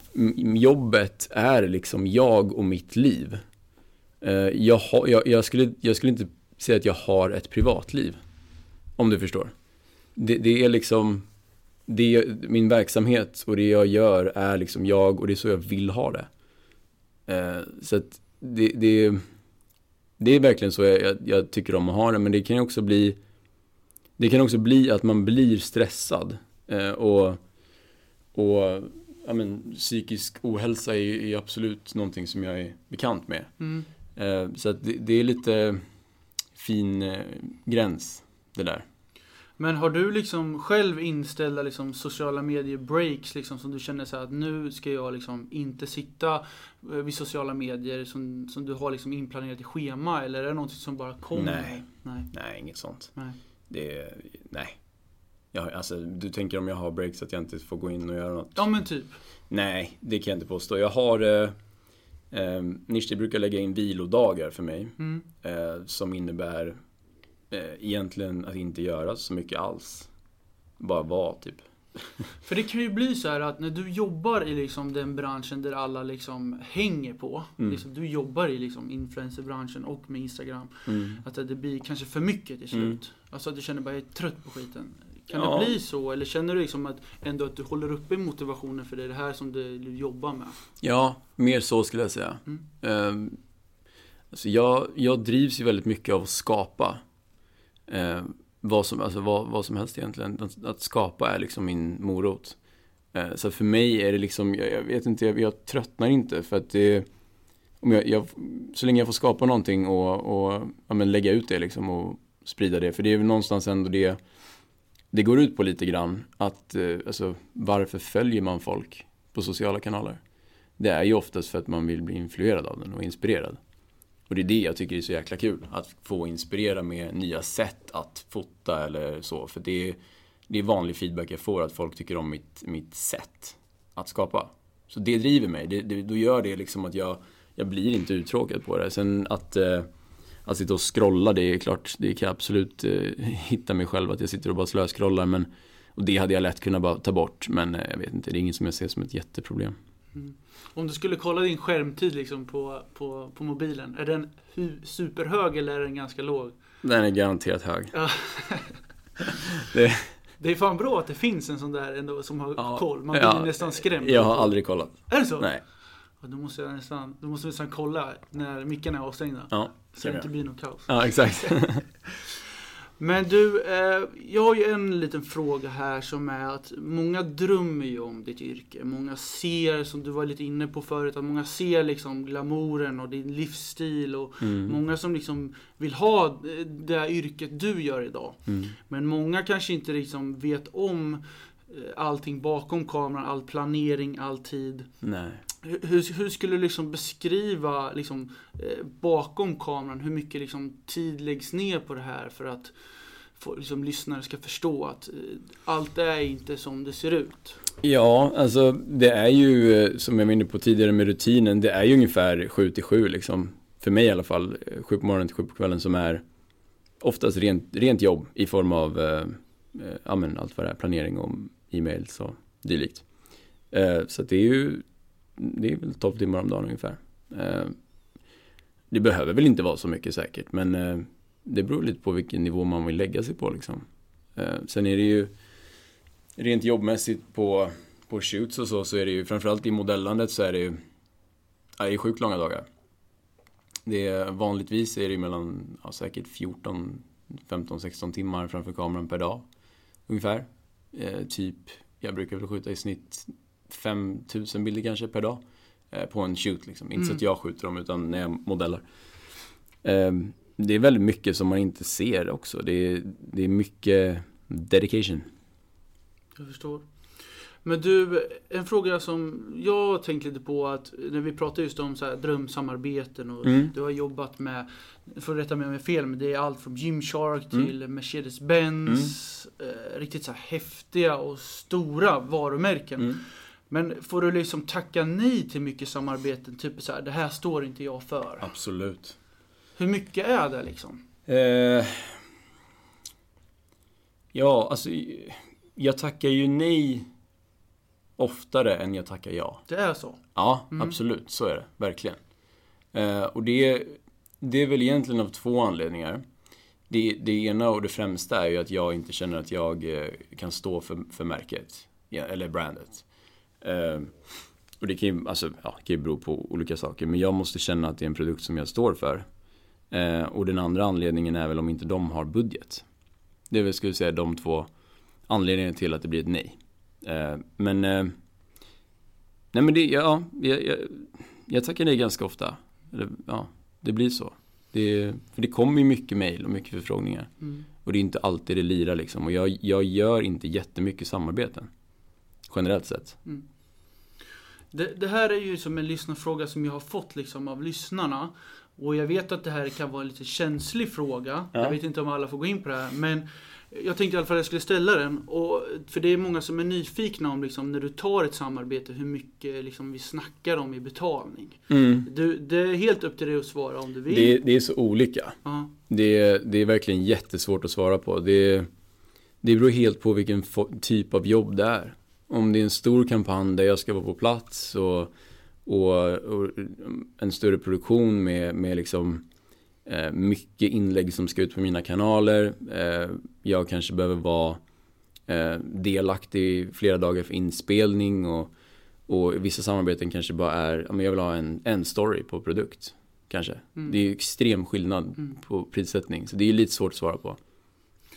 jobbet är liksom jag och mitt liv. Eh, jag, har, jag, jag, skulle, jag skulle inte säga att jag har ett privatliv. Om du förstår. Det, det är liksom, det, min verksamhet och det jag gör är liksom jag och det är så jag vill ha det. Eh, så att det, det, det är verkligen så jag, jag, tycker om att ha det, men det kan ju också bli Det kan också bli att man blir stressad eh, och, och ja, men, psykisk ohälsa är, är absolut någonting som jag är bekant med. Mm. Eh, så att det, det, är lite fin eh, gräns det där. Men har du liksom själv inställda liksom sociala medier breaks liksom som du känner så att nu ska jag liksom inte sitta eh, vid sociala medier som, som du har liksom inplanerat i schema eller är det någonting som bara kommer? Nej. Nej. Nej, inget sånt. Nej. Det, nej. Jag, alltså, du tänker om jag har breaks att jag inte får gå in och göra något? Ja men typ. Nej, det kan jag inte påstå. Jag har eh, eh, Nishti brukar lägga in vilodagar för mig. Mm. Eh, som innebär eh, egentligen att inte göra så mycket alls. Bara vara typ. För det kan ju bli så här att när du jobbar i liksom den branschen där alla liksom hänger på. Mm. Liksom, du jobbar i liksom influencerbranschen och med Instagram. Mm. Att det blir kanske för mycket till slut. Mm. Alltså att du känner bara jag är trött på skiten. Kan Ja. det bli så? Eller känner du liksom att ändå att du håller uppe motivationen för det är det här som du jobbar med? Ja, mer så skulle jag säga. Mm. Um, alltså jag, jag drivs ju väldigt mycket av att skapa. Eh, vad, som, alltså vad, vad som helst egentligen. Att, att skapa är liksom min morot. Eh, så för mig är det liksom, jag, jag vet inte, jag, jag tröttnar inte för att det om jag, jag, så länge jag får skapa någonting och, och ja, lägga ut det liksom och sprida det. För det är väl någonstans ändå det det går ut på lite grann. Att, eh, alltså, varför följer man folk på sociala kanaler? Det är ju oftast för att man vill bli influerad av den och inspirerad. Och det är det jag tycker är så jäkla kul. Att få inspirera med nya sätt att fota eller så. För det är, det är vanlig feedback jag får att folk tycker om mitt, mitt sätt att skapa. Så det driver mig. Det, det, då gör det liksom att jag, jag blir inte uttråkad på det. Sen att, eh, att sitta och scrolla, det är klart, det kan jag absolut eh, hitta mig själv att jag sitter och bara slöscrollar. Men, och det hade jag lätt kunnat bara ta bort. Men eh, jag vet inte, det är inget som jag ser som ett jätteproblem. Om du skulle kolla din skärmtid liksom på, på, på mobilen. Är den superhög eller är den ganska låg? Den är garanterat hög. Ja. Det, Det är fan bra att det finns en sån där ändå som har Ja. koll. Man blir Ja. nästan skrämd. jag har aldrig kollat. Är det så? Nej. Ja, då måste jag nästan, då måste vi nästan kolla när mickarna är avstängda. Ja, Så det inte blir något kaos. ja exakt. Men du, eh, jag har ju en liten fråga här som är att många drömmer ju om ditt yrke. Många ser, som du var lite inne på förut, att många ser liksom glamouren och din livsstil och Mm. många som liksom vill ha eh, det yrket du gör idag. Mm. Men många kanske inte liksom vet om eh, allting bakom kameran, all planering, all tid. Nej. Hur, hur- skulle du liksom beskriva liksom, eh, bakom kameran hur mycket liksom, tid läggs ner på det här för att få, liksom, lyssnare ska förstå att eh, allt är inte som det ser ut? Ja, alltså det är ju eh, som jag var inne på tidigare med rutinen, det är ju ungefär 7 till 7 liksom. För mig i alla fall, eh, 7 på morgonen till 7 på kvällen som är oftast rent, rent jobb i form av, eh, eh, ja men allt vad det är, planering och e-mails och dylikt. Eh, så att det är ju, det är väl 12 timmar om dagen ungefär. Eh, det behöver väl inte vara så mycket säkert, men eh, det beror lite på vilken nivå man vill lägga sig på liksom. Eh, sen är det ju rent jobbmässigt på, på shoots och så, så är det ju framförallt i modellandet så är det ju, ja, det är sjukt långa dagar. Det är, vanligtvis är det mellan, ja, säkert 14, 15, 16 timmar framför kameran per dag. Ungefär. Eh, typ, jag brukar väl skjuta i snitt 5000 bilder kanske per dag. Eh, på en shoot liksom. Inte så Mm. att jag skjuter dem utan när jag modellar. Eh, det är väldigt mycket som man inte ser också. Det är, det är mycket dedication. Jag förstår. Men du, en fråga som jag tänkte lite på att när vi pratar just om så här drömsamarbeten och Mm. du har jobbat med, för att rätta mig om jag har fel, men det är allt från Gymshark Mm. till Mercedes-Benz. Eh, riktigt så här häftiga och stora varumärken. Men får du liksom tacka nej till mycket samarbeten? Typ så här, det här står inte jag för. Absolut. Hur mycket är det liksom? Eh, ja, alltså jag tackar ju nej oftare än jag tackar ja. Det är så? Ja, Mm. absolut. Så är det. Verkligen. Eh, och det, det är väl egentligen av två anledningar. Det, det ena och det främsta är ju att jag inte känner att jag eh, kan stå för, för märket. Eller brandet. Eh, och det kan ju, alltså, ja, kan ju bero på olika saker. Men jag måste känna att det är en produkt som jag står för. Eh, och den andra anledningen är väl om inte de har budget. Det är väl, skulle säga, de två anledningarna till att det blir ett nej. Eh, men eh, Nej men det, ja, jag, jag, jag tackar nej ganska ofta. Eller, ja, det blir så. Det, för det kommer ju mycket mail och mycket förfrågningar. Mm. Och det är inte alltid det lirar liksom. Och jag, jag gör inte jättemycket samarbeten. Generellt sett. Det, det här är ju som en lyssnarfråga som jag har fått liksom av lyssnarna. Och jag vet att det här kan vara en lite känslig fråga. Ja. Jag vet inte om alla får gå in på det här. Men jag tänkte i alla fall att jag skulle ställa den. Och, för det är många som är nyfikna om liksom, när du tar ett samarbete hur mycket liksom, vi snackar om i betalning. Du, det är helt upp till dig att svara om du vill. Det, det är så olika. Ja. Det, det är verkligen jättesvårt att svara på. Det, det beror helt på vilken fo- typ av jobb det är. Om det är en stor kampanj där jag ska vara på plats och, och, och en större produktion med, med liksom eh, mycket inlägg som ska ut på mina kanaler. Eh, jag kanske behöver vara eh, delaktig flera dagar för inspelning och, och vissa samarbeten kanske bara är, men jag vill ha en, en story på produkt. Kanske. Mm. Det är ju extrem skillnad Mm. på prissättning. Så det är lite svårt att svara på.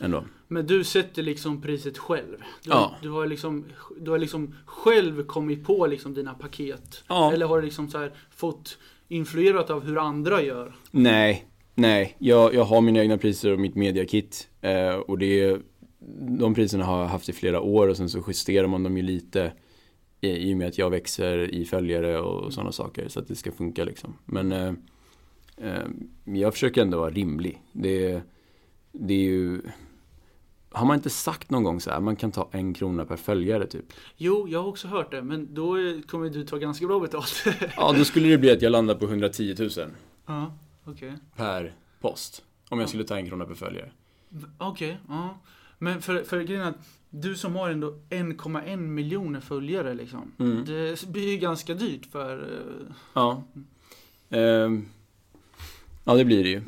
Ändå. Men du sätter liksom priset själv. Du, Ja. du, har, liksom, du har liksom själv kommit på liksom dina paket. Ja. Eller har du liksom så här fått influerat av hur andra gör? Nej, nej. Jag, jag har mina egna priser och mitt mediakit. Eh, och det, de priserna har jag haft i flera år och sen så justerar man dem ju lite i, i och med att jag växer i följare och sådana saker så att det ska funka liksom. Men eh, eh, jag försöker ändå vara rimlig. Det, det är ju har man inte sagt någon gång så här, man kan ta en krona per följare typ? Jo, jag har också hört det. Men då kommer du ta ganska bra betalt. Ja, då skulle det bli att jag landar på 110 000 ja, okej. per post. Om jag skulle ta en krona per följare. Okej, ja. Men för, för grejen är att du som har ändå 1,1 miljoner följare liksom. Mm. Det blir ju ganska dyrt för... eh, Ja. Ehm, ja, det blir det ju.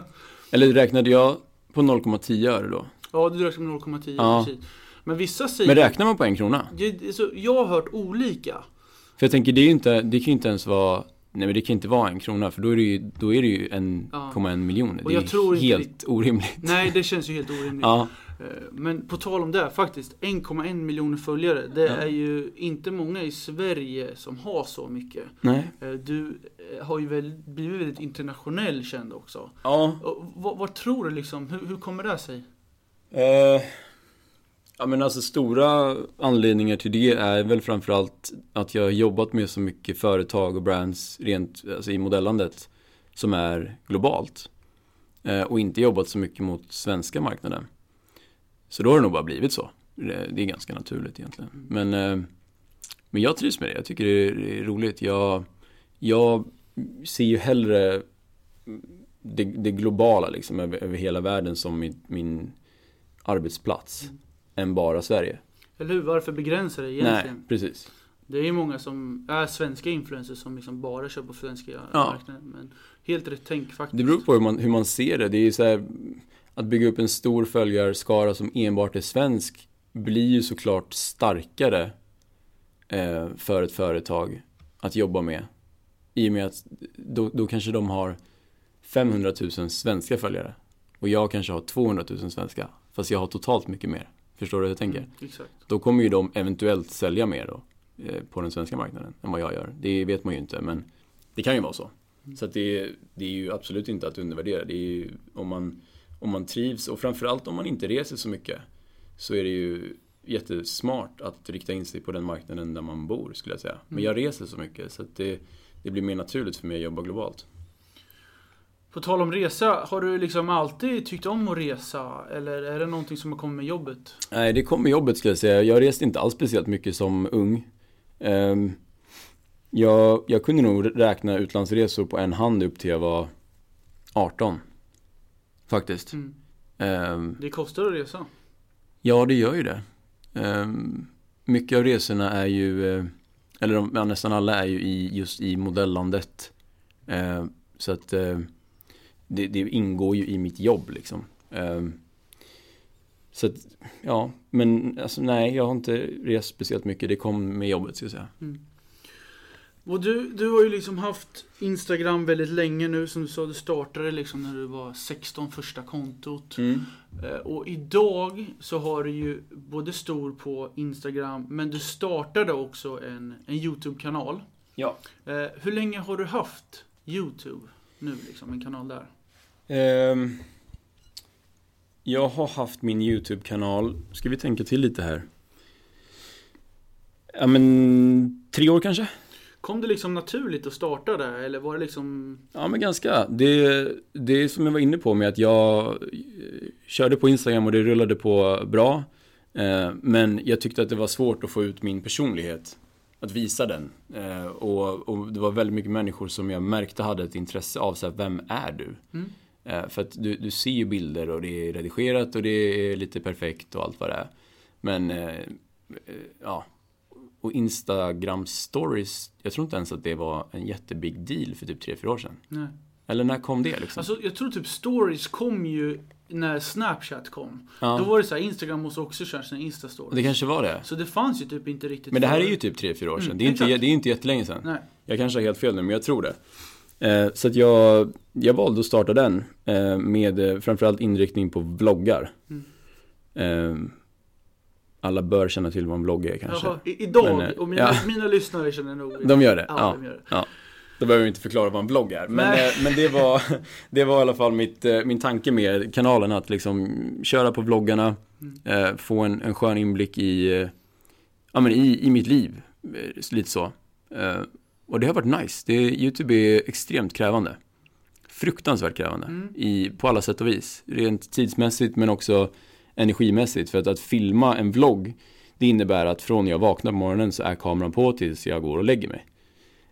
Eller räknade jag på 0,10 öre då? Ja, du räknar med 0,10 Ja. precis. Men vissa säger... Men räknar man på en krona? Det- så jag har hört olika. För jag tänker, det är ju inte, det kan ju inte ens vara Nej men det kan inte vara en krona för då är det ju, då är det ju 1,1 miljoner. Och Det är helt orimligt. Nej, det känns ju helt orimligt. Ja, Eh, Men på tal om det, faktiskt. 1,1 miljoner följare. Det Ja. är ju inte många i Sverige som har så mycket. nej. Eh, Du eh, har ju väl blivit väldigt internationell känd också. Ja. Vad, vad tror du liksom? Hur, hur kommer det sig? Eh, ja men alltså stora anledningar till det är väl framförallt att jag har jobbat med så mycket företag och brands rent alltså i modellandet som är globalt. Eh, och inte jobbat så mycket mot svenska marknaden. Så då har det nog bara blivit så. Det, det är ganska naturligt egentligen. Men, eh, men jag trivs med det. Jag tycker det är, det är roligt. Jag, jag ser ju hellre det, det globala liksom över, över hela världen som min, min arbetsplats Mm. än bara Sverige. Eller hur? Varför begränsa det egentligen? Nej, precis. Det är ju många som är svenska influencers som liksom bara kör på svenska Ja. marknaden. Men helt rätt tänk faktiskt. Det beror på hur man, hur man ser det. Det är ju så här, att bygga upp en stor följarskara som enbart är svensk blir ju såklart starkare eh, för ett företag att jobba med. I och med att då, då kanske de har 500 000 svenska följare och jag kanske har 200 000 svenska fast jag har totalt mycket mer. Förstår du hur jag tänker? Mm, exakt. Då kommer ju de eventuellt sälja mer då eh, på den svenska marknaden än vad jag gör. Det vet man ju inte men det kan ju vara så. Så att det, det är ju absolut inte att undervärdera. Det är ju om man, om man trivs och framförallt om man inte reser så mycket så är det ju jättesmart att rikta in sig på den marknaden där man bor skulle jag säga. Men jag reser så mycket så det, det blir mer naturligt för mig att jobba globalt. På tal om resa, har du liksom alltid tyckt om att resa? Eller är det någonting som har kommit med jobbet? Nej, det kom med jobbet skulle jag säga. Jag reste inte alls speciellt mycket som ung. Ehm, jag, jag kunde nog räkna utlandsresor på en hand upp till jag var 18. Faktiskt. Mm. Ehm, Det kostar att resa. ja, det gör ju det. Ehm, mycket av resorna är ju, eh, eller de, nästan alla är ju i, just i modellandet. Så att eh, det, det ingår ju i mitt jobb liksom. Ehm, så att, ja, men alltså nej, jag har inte rest speciellt mycket. Det kom med jobbet ska jag säga. Och du, du har ju liksom haft Instagram väldigt länge nu, som du sa, du startade liksom när du var 16, första kontot. Mm. Eh, Och idag så har du ju både stor på Instagram, men du startade också en, en YouTube-kanal. Ja. Eh, hur länge har du haft YouTube nu, liksom, en kanal där? Ehm, jag har haft min YouTube-kanal, ska vi tänka till lite här? Ja men, tre år kanske? Kom det liksom naturligt att starta där, eller var det liksom... Ja men ganska. Det, det är som jag var inne på med att jag eh, körde på Instagram och det rullade på bra. Eh, Men jag tyckte att det var svårt att få ut min personlighet. Att visa den. Eh, Och, och det var väldigt mycket människor som jag märkte hade ett intresse av så här, vem är du? Mm. Eh, För att du, du ser ju bilder och det är redigerat och det är lite perfekt och allt vad det är. Men, eh, eh, ja. Och Instagram stories, jag tror inte ens att det var en jättebig deal för typ 3-4 år sedan. Nej. Eller när kom det liksom? Alltså jag tror typ stories kom ju när Snapchat kom. ja, Då var det så här, Instagram måste också köra sina Insta-stories. det kanske var det. Så det fanns ju typ inte riktigt Men det här är ju typ 3-4 år sedan. Mm, det, är inte, exakt. det är inte jättelänge sedan. Nej. Jag kanske har helt fel nu, men jag tror det. Eh, så att jag, jag valde att starta den eh, med eh, framförallt inriktning på vloggar. Mm. Eh, alla bör känna till vad en vlogg är kanske. Jaha, idag, Men, och mina, ja. mina lyssnare känner nog De gör det? Ja, Ja. de gör det. Då behöver vi inte förklara vad en vlogg är. Men, Nej. men det, var, det var i alla fall mitt, min tanke med kanalen. Att liksom köra på vloggarna. Mm. Eh, få en, en skön inblick i, ja, men i, i mitt liv. Lite så. Eh, och det har varit nice. Det, Youtube är extremt krävande. Fruktansvärt krävande. Mm. I, på alla sätt och vis. Rent tidsmässigt men också energimässigt. För att, att filma en vlogg. Det innebär att från jag vaknar på morgonen så är kameran på tills jag går och lägger mig.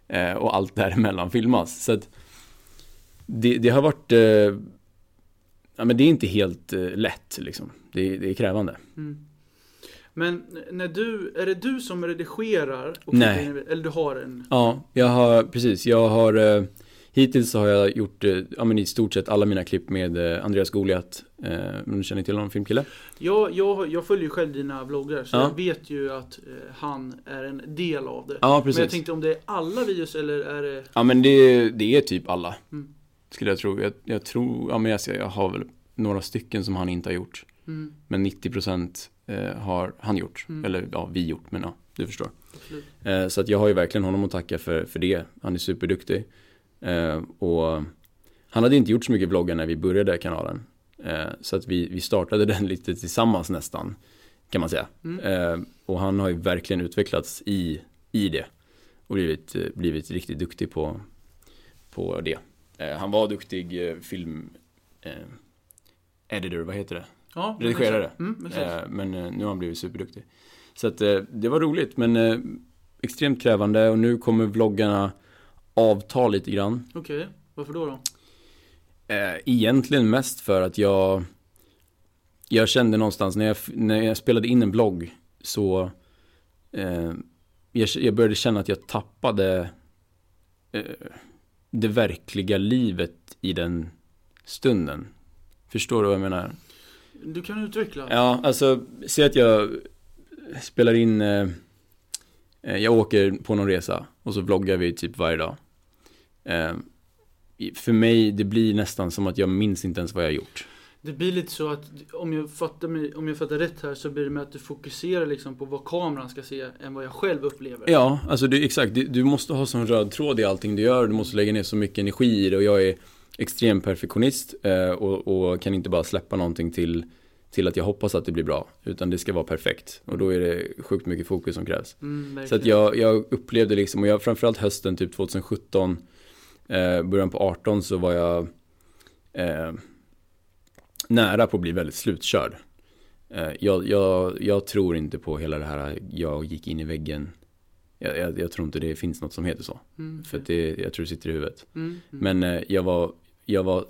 Eh, och allt däremellan filmas. Så att det, det har varit eh, Ja men det är inte helt eh, lätt liksom. Det, det är krävande. Mm. Men när du, är det du som redigerar? Nej. in- Eller du har en? Ja, jag har, precis. Jag har, eh, hittills har jag gjort, eh, ja men i stort sett alla mina klipp med eh, Andreas Goliat. Eh, om du känner till honom, filmkille? Jag, jag, jag följer själv dina vloggar, så Ja. jag vet ju att han är en del av det. Ja, Men jag precis. tänkte om det är alla videos eller är det... Ja men det, det är typ alla. Mm. Skulle jag tro. Jag, jag tror, ja men jag, ser- jag har väl några stycken som han inte har gjort. Mm, Men 90% eh, har han gjort. Mm. Eller ja, vi gjort, men ja, du förstår. Eh, så att jag har ju verkligen honom att tacka för, för det. Han är superduktig. Eh, och han hade inte gjort så mycket vloggar när vi började kanalen. Eh, så att vi, vi startade den lite tillsammans nästan. Kan man säga. Mm. Och han har ju verkligen utvecklats i, i det. Och blivit, blivit riktigt duktig på, på det. Han var duktig film... Editor, vad heter det? Ja, Redigerare. Mm. Eh, men eh, nu har han blivit superduktig. Så att eh, det var roligt men eh, extremt krävande och nu kommer vloggarna avta lite grann. Okej, varför då då? Egentligen mest för att jag jag kände någonstans när jag, när jag spelade in en vlogg så eh, jag, jag började känna att jag tappade eh, det verkliga livet i den stunden. Förstår du vad jag menar? Du kan utveckla. Ja, alltså, se att jag spelar in, eh, eh, jag åker på någon resa och så vloggar vi typ varje dag. Eh, för mig, det blir nästan som att jag minns inte ens vad jag har gjort. Det blir lite så att om jag, fattar mig, om jag fattar rätt här så blir det med att du fokuserar liksom på vad kameran ska se än vad jag själv upplever. Ja, alltså det, exakt, du, du måste ha sån röd tråd i allting du gör, du måste lägga ner så mycket energi i det och jag är extrem perfektionist eh, och, och kan inte bara släppa någonting till, till att jag hoppas att det blir bra, utan det ska vara perfekt och då är det sjukt mycket fokus som krävs. Mm, Så att jag, jag upplevde liksom, och jag framförallt hösten typ 2017, eh, början på 18 så var jag eh, nära på att bli väldigt slutkörd. Eh, jag, jag, jag tror inte på hela det här, jag gick in i väggen. Jag, jag, jag tror inte det finns något som heter så. Mm, För att det, jag tror det sitter i huvudet. mm, mm. Men eh, jag, var, jag var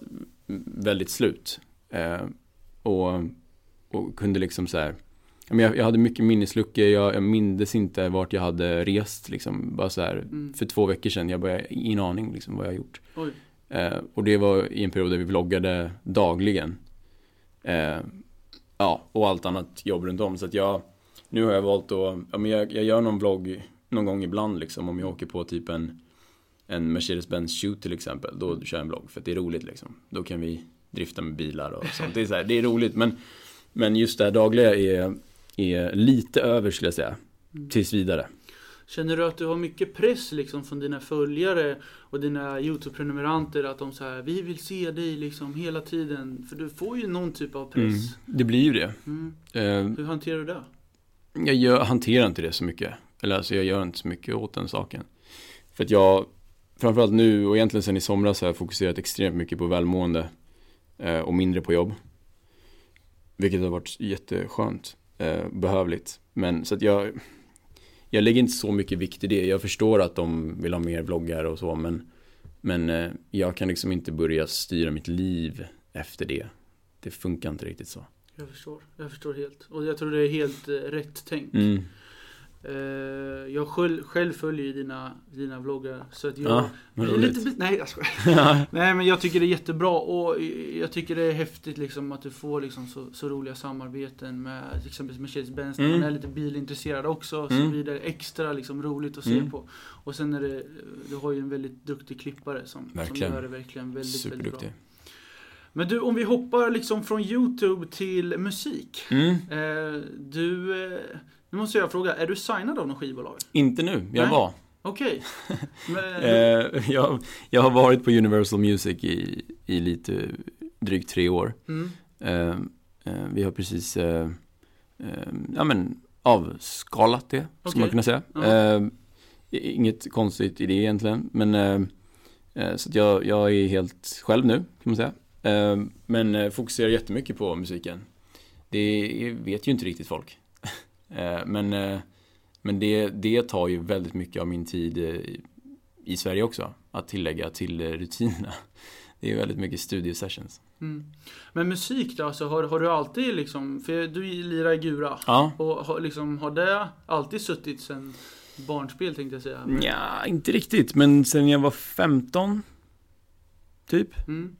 väldigt slut. Eh, och, och kunde liksom så här. Jag, jag hade mycket minnesluckor, jag, jag mindes inte vart jag hade rest liksom. Bara så här, Mm. för två veckor sedan, jag började ingen aning liksom vad jag gjort. Eh, och det var i en period där vi vloggade dagligen. Eh, ja, och allt annat jobb runt om. Så att jag, nu har jag valt att, ja men jag, jag gör någon vlogg någon gång ibland liksom om jag åker på typ en en Mercedes-Benz shoot till exempel, då kör jag en vlogg för att det är roligt liksom. Då kan vi drifta med bilar och sånt. Det är, så här, det är roligt men, men just det här dagliga är, är lite över skulle jag säga. Mm. Tills vidare. Känner du att du har mycket press liksom från dina följare och dina YouTube-prenumeranter att de säger vi vill se dig liksom hela tiden? För du får ju någon typ av Mm, press. det blir ju det. Mm. Eh, Hur hanterar du det? jag gör, hanterar inte det så mycket. Eller alltså jag gör inte så mycket åt den saken. För att jag, framförallt nu och egentligen sen i somras har jag fokuserat extremt mycket på välmående. Eh, och mindre på jobb. Vilket har varit jätteskönt. Eh, behövligt. Men så att jag, jag lägger inte så mycket vikt i det. Jag förstår att de vill ha mer vloggar och så men, men eh, jag kan liksom inte börja styra mitt liv efter det. Det funkar inte riktigt så. Jag förstår. Jag förstår helt. Och jag tror det är helt eh, rätt tänkt. Mm. Eh, jag själv, själv följer ju dina, dina vloggar. Så att jag... Ja, roligt. lite, nej jag skojar. Nej men jag tycker det är jättebra och jag tycker det är häftigt liksom att du får liksom så, så roliga samarbeten med till exempel Mercedes-Benz. Mm. Man är lite bilintresserad också och så Mm. vidare. Extra liksom roligt att se Mm. på. Och sen är det, du har ju en väldigt duktig klippare som, som gör det verkligen väldigt, väldigt bra. Men du, om vi hoppar liksom från YouTube till musik. Mm. Eh, du, eh, nu måste jag fråga, är du signad av någon skivbolag? Inte nu, jag Nej. var. Okej. Men- Eh, jag, jag har varit på Universal Music i, i lite drygt tre år. mm. Eh, eh, vi har precis eh, eh, ja, men, avskalat det, Okej. skulle man kunna säga. Eh, inget konstigt i det egentligen, men så jag, jag är helt själv nu, kan man säga. Men fokuserar jättemycket på musiken. Det vet ju inte riktigt folk. Eh, men eh, men det, det tar ju väldigt mycket av min tid eh, i- Sverige också, att tillägga till rutinerna. Det är väldigt mycket studiesessions. Mm. Men musik då, alltså, har, har du alltid liksom, för du lirar i Gura. Ja, Och har, liksom, har det alltid suttit sen barnspel tänkte jag säga? Men- ja inte riktigt, men sen jag var 15, typ. Mm.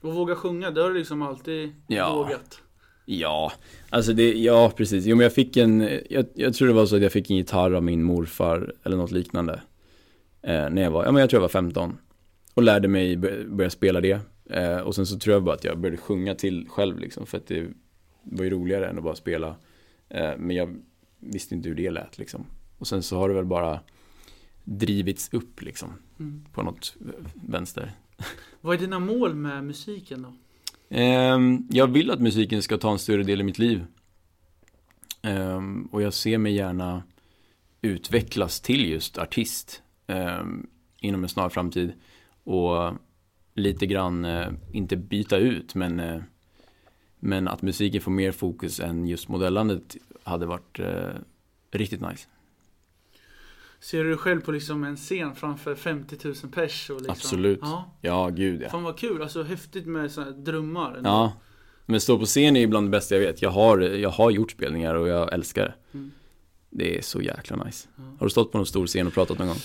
Och våga sjunga, det har du liksom alltid Ja. vågat. Ja, alltså det, ja precis. Jo men jag fick en, jag, jag tror det var så att jag fick en gitarr av min morfar eller något liknande. Eh, när jag var, ja men jag tror jag var 15. Och lärde mig bör- börja spela det. Eh, och sen så tror jag bara att jag började sjunga till själv liksom. För att det var ju roligare än att bara spela. Eh, men jag visste inte hur det lät liksom. Och sen så har det väl bara drivits upp liksom. Mm. På något vänster. Vad är dina mål med musiken då? Ehm, jag vill att musiken ska ta en större del i mitt liv. Ehm, och jag ser mig gärna utvecklas till just artist ehm, inom en snar framtid. Och lite grann, eh, inte byta ut, men, eh, men att musiken får mer fokus än just modellandet hade varit eh, riktigt nice. Ser du dig själv på liksom en scen framför 50 000 pers? Och liksom, Absolut. Ja. Ja, gud ja. Fan vad kul, alltså häftigt med sådana här drömmar. ändå. Ja, men stå på scen är bland det bästa jag vet. Jag har, jag har gjort spelningar och jag älskar det. Mm. Det är så jäkla nice. Ja. Har du stått på någon stor scen och pratat någon gång?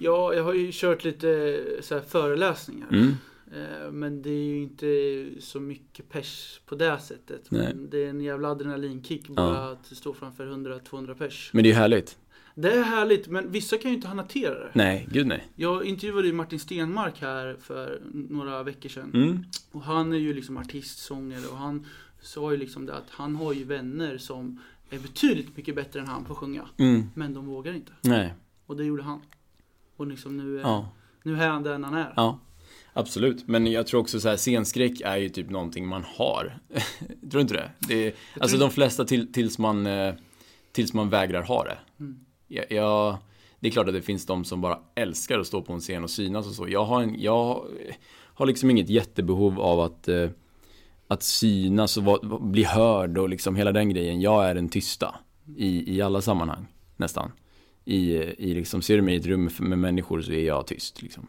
Ja, jag har ju kört lite så föreläsningar. Mm. Eh, Men det är ju inte så mycket pers på det sättet. Men det är en jävla adrenalinkick bara att stå framför 100-200 pers. Men det är ju härligt. Det är härligt, men vissa kan ju inte hantera det. Nej, gud nej. Jag intervjuade ju Martin Stenmark här för några veckor sedan. Mm. Och han är ju liksom artist, sångare och han sa ju liksom det att han har ju vänner som är betydligt mycket bättre än han på att sjunga. Mm. Men de vågar inte. Nej. Och det gjorde han. Och liksom nu, är Ja. nu är han den han är. Ja. Absolut. Men jag tror också så här, scenskräck är ju typ någonting man har. tror du inte det? det är, alltså de flesta till, tills man eh, tills man vägrar ha det. Mm. Jag, jag, det är klart att det finns de som bara älskar att stå på en scen och synas och så. Jag har, en, jag har liksom inget jättebehov av att, eh, att synas och va, bli hörd och liksom hela den grejen. Jag är den tysta i, i alla sammanhang, nästan. I, i liksom, ser du mig i ett rum med människor så är jag tyst. Liksom.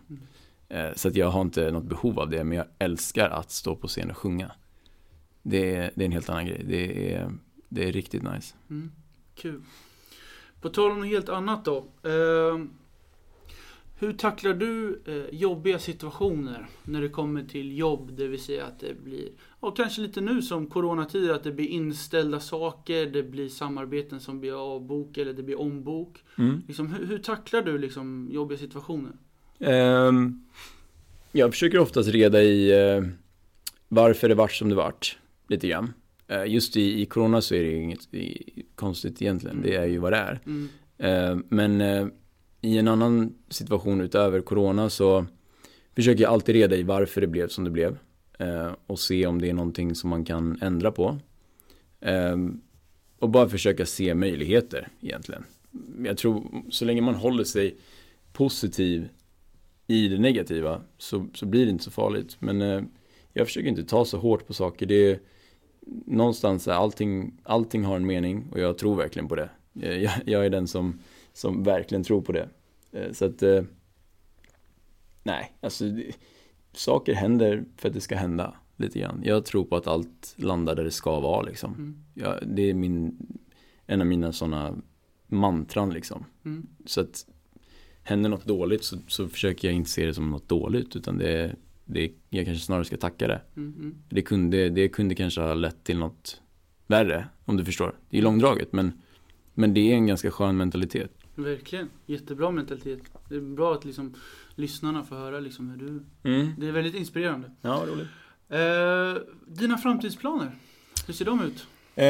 Eh, Så att jag har inte något behov av det, men jag älskar att stå på scen och sjunga. Det är, det är en helt annan grej. Det är, det är riktigt nice. Mm. Kul. På tal om något helt annat då. Eh, Hur tacklar du eh, jobbiga situationer när det kommer till jobb? Det vill säga att det blir, och kanske lite nu som coronatid, att det blir inställda saker, det blir samarbeten som blir avbok eller det blir ombok. Mm. Liksom, hur, hur tacklar du liksom jobbiga situationer? Ehm, jag försöker oftast reda i eh, varför det vart som det vart, lite grann. Eh, just i, i corona så är det ju inget konstigt egentligen, det är ju vad det är. Mm. Eh, men eh, i en annan situation utöver corona så försöker jag alltid reda i varför det blev som det blev. Och se om det är någonting som man kan ändra på. Och bara försöka se möjligheter egentligen. Jag tror så länge man håller sig positiv i det negativa så, så blir det inte så farligt. Men jag försöker inte ta så hårt på saker. Det är någonstans, är allting, allting har en mening och jag tror verkligen på det. Eh, Jag, jag är den som, som verkligen tror på det. Eh, Så att, eh, nej, alltså saker händer för att det ska hända lite grann. Jag tror på att allt landar där det ska vara liksom. Mm. Ja, det är min, en av mina sådana mantran liksom. Mm. Så att händer något dåligt så, så försöker jag inte se det som något dåligt utan det, det jag kanske snarare ska tacka det. Mm. Det kunde, det kunde kanske ha lett till något värre om du förstår. Det är långdraget men, men det är en ganska skön mentalitet. Verkligen, jättebra mentalitet. Det är bra att liksom lyssnarna får höra liksom hur du... Mm. Det är väldigt inspirerande. Ja, roligt. Eh, dina framtidsplaner, hur ser de ut? Eh,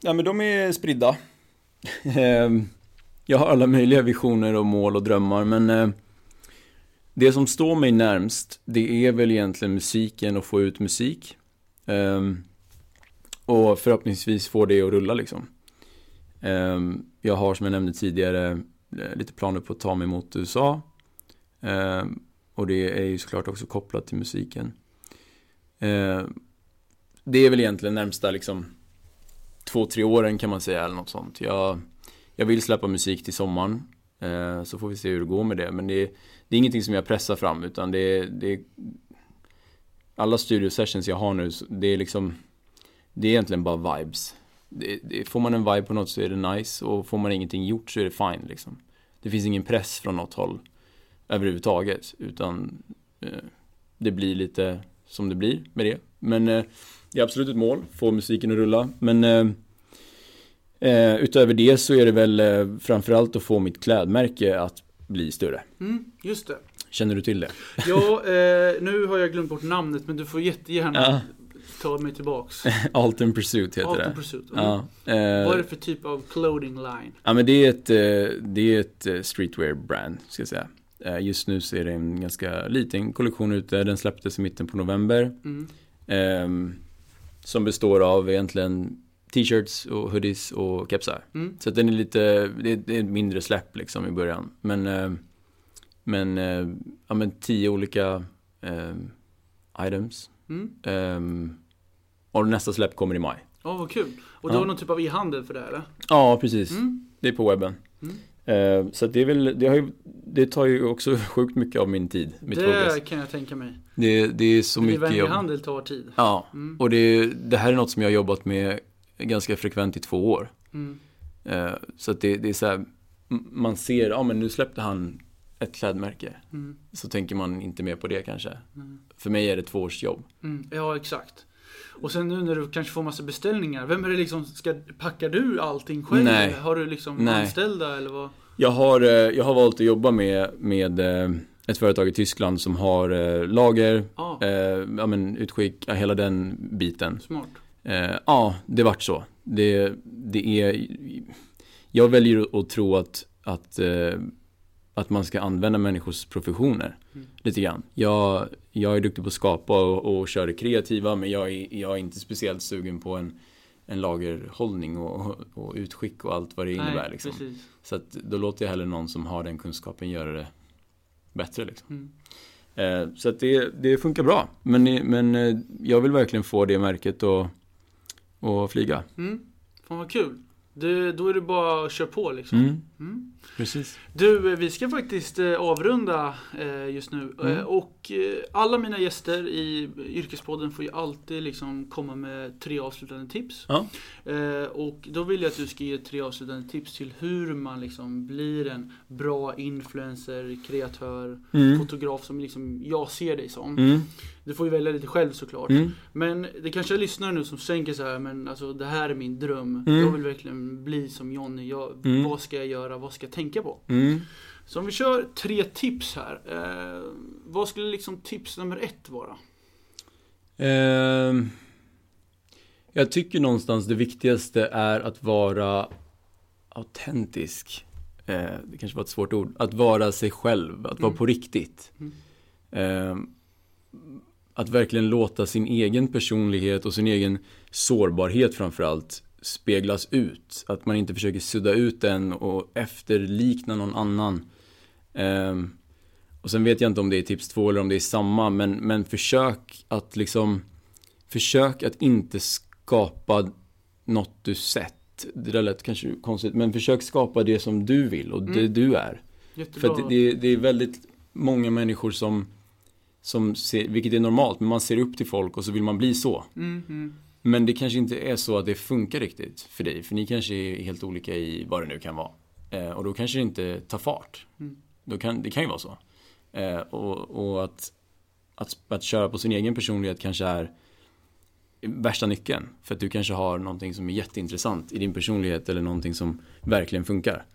ja men de är spridda. eh, jag har alla möjliga visioner och mål och drömmar men eh, det som står mig närmst det är väl egentligen musiken och få ut musik. Um, och förhoppningsvis få det att rulla liksom. Um, jag har som jag nämnde tidigare eh, lite planer på att ta mig mot USA. Um, ehm, och det är ju såklart också kopplat till musiken. Det är väl egentligen närmsta liksom två, tre åren kan man säga eller något sånt. Jag, jag vill släppa musik till sommaren. Eh, så får vi se hur det går med det. Men det, är- det är ingenting som jag pressar fram utan det, är- det är alla studio sessions jag har nu, det är liksom det är egentligen bara vibes. Det, det, får man en vibe på något så är det nice och får man ingenting gjort så är det fine liksom. Det finns ingen press från något håll överhuvudtaget utan eh, det blir lite som det blir med det. Men eh, det är absolut ett mål, få musiken att rulla. Men eh, eh, utöver det så är det väl eh, framförallt att få mitt klädmärke att bli större. Mm, just det. Känner du till det? Ja, eh, nu har jag glömt bort namnet men du får jättegärna Ja. ta mig tillbaks. Alton Pursuit heter Alton det. Pursuit. Ja, eh, Vad är det för typ av clothing line? ja men det är ett, eh, det är ett eh, streetwear brand ska jag säga. Just nu så är det en ganska liten kollektion ute. Den släpptes i mitten på november. Mm. Ehm, som består av egentligen t-shirts och hoodies och kepsar. Mm. Så att den är lite, det är, det är mindre släpp liksom i början. Men, eh, men, eh, ja men tio olika eh, items. Mm. Ehm, och nästa släpp kommer i maj. Ja, vad kul. Och du Ja. har någon typ av e-handel för det här eller? Ja, precis. Mm. Det är på webben. Mm. Eh, så det är väl, det, har ju, det tar ju också sjukt mycket av min tid, mitt. Det kan jag tänka mig. Det, det är så mycket Driva en jobb. e-handel tar tid. Ja, Mm. och det, det här är något som jag har jobbat med ganska frekvent i två år. Mm. Eh, så att det, det är så här, man ser, ja men nu släppte han ett klädmärke. Mm. Så tänker man inte mer på det kanske. Mm. För mig är det två års jobb. Mm. Ja, exakt. Och sen nu när du kanske får massa beställningar, vem är det liksom, ska, packar du allting själv? Nej. Har du liksom Nej. anställda eller vad? Jag har, eh, jag har valt att jobba med, med eh, ett företag i Tyskland som har lager, Ja, eh, ja men utskick, hela den biten. smart. Eh, ja, det vart så. Det, det är, jag väljer att tro att, att, eh, att man ska använda människors professioner Mm. lite grann. Jag, jag är duktig på att skapa och, och köra det kreativa men jag är, jag är inte speciellt sugen på en, en lagerhållning och, och utskick och allt vad det innebär. Nej, Liksom. Så att då låter jag hellre någon som har den kunskapen göra det bättre. Liksom. Mm. Eh, så att det, det funkar bra. Men, men eh, jag vill verkligen få det märket att och flyga. Mm. Fan vad kul. Det, då är det bara att köra på liksom. Mm, Mm. precis. Du, vi ska faktiskt eh, avrunda eh, just nu. Mm. Eh, och alla mina gäster i Yrkespodden får ju alltid liksom komma med tre avslutande tips. Ja. Och då vill jag att du ska ge tre avslutande tips till hur man liksom blir en bra influencer, kreatör, Mm. fotograf som liksom jag ser dig som. Mm. Du får ju välja lite själv såklart. Mm. Men det kanske är lyssnare nu som tänker så här, men alltså det här är min dröm. Mm. Jag vill verkligen bli som Jonny. Jag, Mm. Vad ska jag göra? Vad ska jag tänka på? Mm. Så om vi kör tre tips här. Eh, vad skulle liksom tips nummer ett vara? Ehm, jag tycker någonstans det viktigaste är att vara autentisk. Eh, det kanske var ett svårt ord. Att vara sig själv, att vara Mm. på riktigt. Att verkligen låta sin egen personlighet och sin egen sårbarhet framförallt speglas ut. Att man inte försöker sudda ut den och efterlikna någon annan. Ehm, och sen vet jag inte om det är tips två eller om det är samma, men, men försök att liksom Försök att inte skapa något du sett. Det där lät kanske konstigt, men försök skapa det som du vill och det Mm. du är. Jättebra. För att det, det är väldigt många människor som, som ser, vilket är normalt, men man ser upp till folk och så vill man bli så. Mm, mm. Men det kanske inte är så att det funkar riktigt för dig, för ni kanske är helt olika i vad det nu kan vara. Eh, och då kanske det inte tar fart. Mm. Då kan, det kan ju vara så. Eh, och och att, att, att köra på sin egen personlighet kanske är värsta nyckeln. För att du kanske har någonting som är jätteintressant i din personlighet eller någonting som verkligen funkar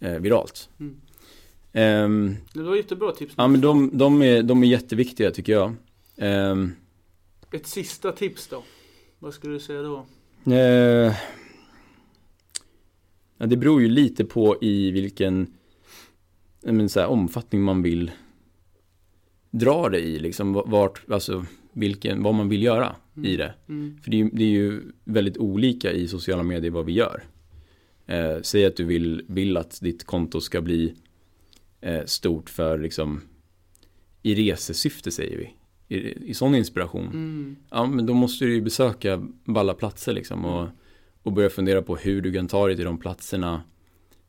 eh, viralt. Mm. Ehm, Det var jättebra tips. ja men de, de, är, de är jätteviktiga tycker jag. Ehm, Ett sista tips då? Vad skulle du säga då? Eh, ja, det beror ju lite på i vilken men, så här, omfattning man vill dra det i, liksom vart, alltså vilken, vad man vill göra i det. Mm. För det är, ju, det är ju väldigt olika i sociala medier vad vi gör. Eh, säg att du vill, vill att ditt konto ska bli stort för liksom i resesyfte säger vi. I, i sån inspiration. Mm. Ja, men då måste du ju besöka balla platser liksom och, och börja fundera på hur du kan ta dig till de platserna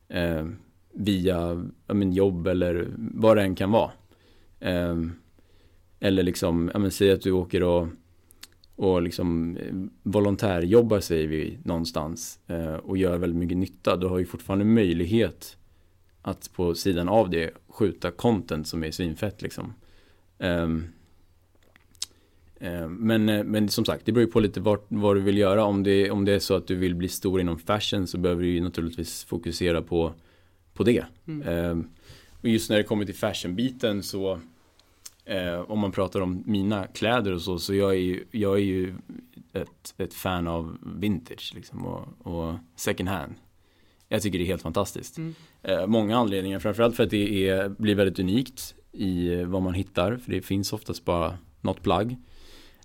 eh, via ja, men jobb eller vad det än kan vara. Eh, eller liksom, ja men säg att du åker och, och liksom eh, volontärjobbar säger vi någonstans eh, och gör väldigt mycket nytta. Du har ju fortfarande möjlighet att på sidan av det skjuta content som är svinfett liksom. Um, Men, eh, men som sagt, det beror ju på lite vart, vad du vill göra. Om det, om det är så att du vill bli stor inom fashion så behöver du ju naturligtvis fokusera på, på det. Mm. Eh, Och just när det kommer till fashionbiten så eh, Om man pratar om mina kläder och så, så jag är ju, jag är ju ett, ett fan av vintage liksom och, och second hand. Jag tycker det är helt fantastiskt. Mm. Eh, många anledningar, framförallt för att det är, blir väldigt unikt i vad man hittar, för det finns oftast bara något plagg.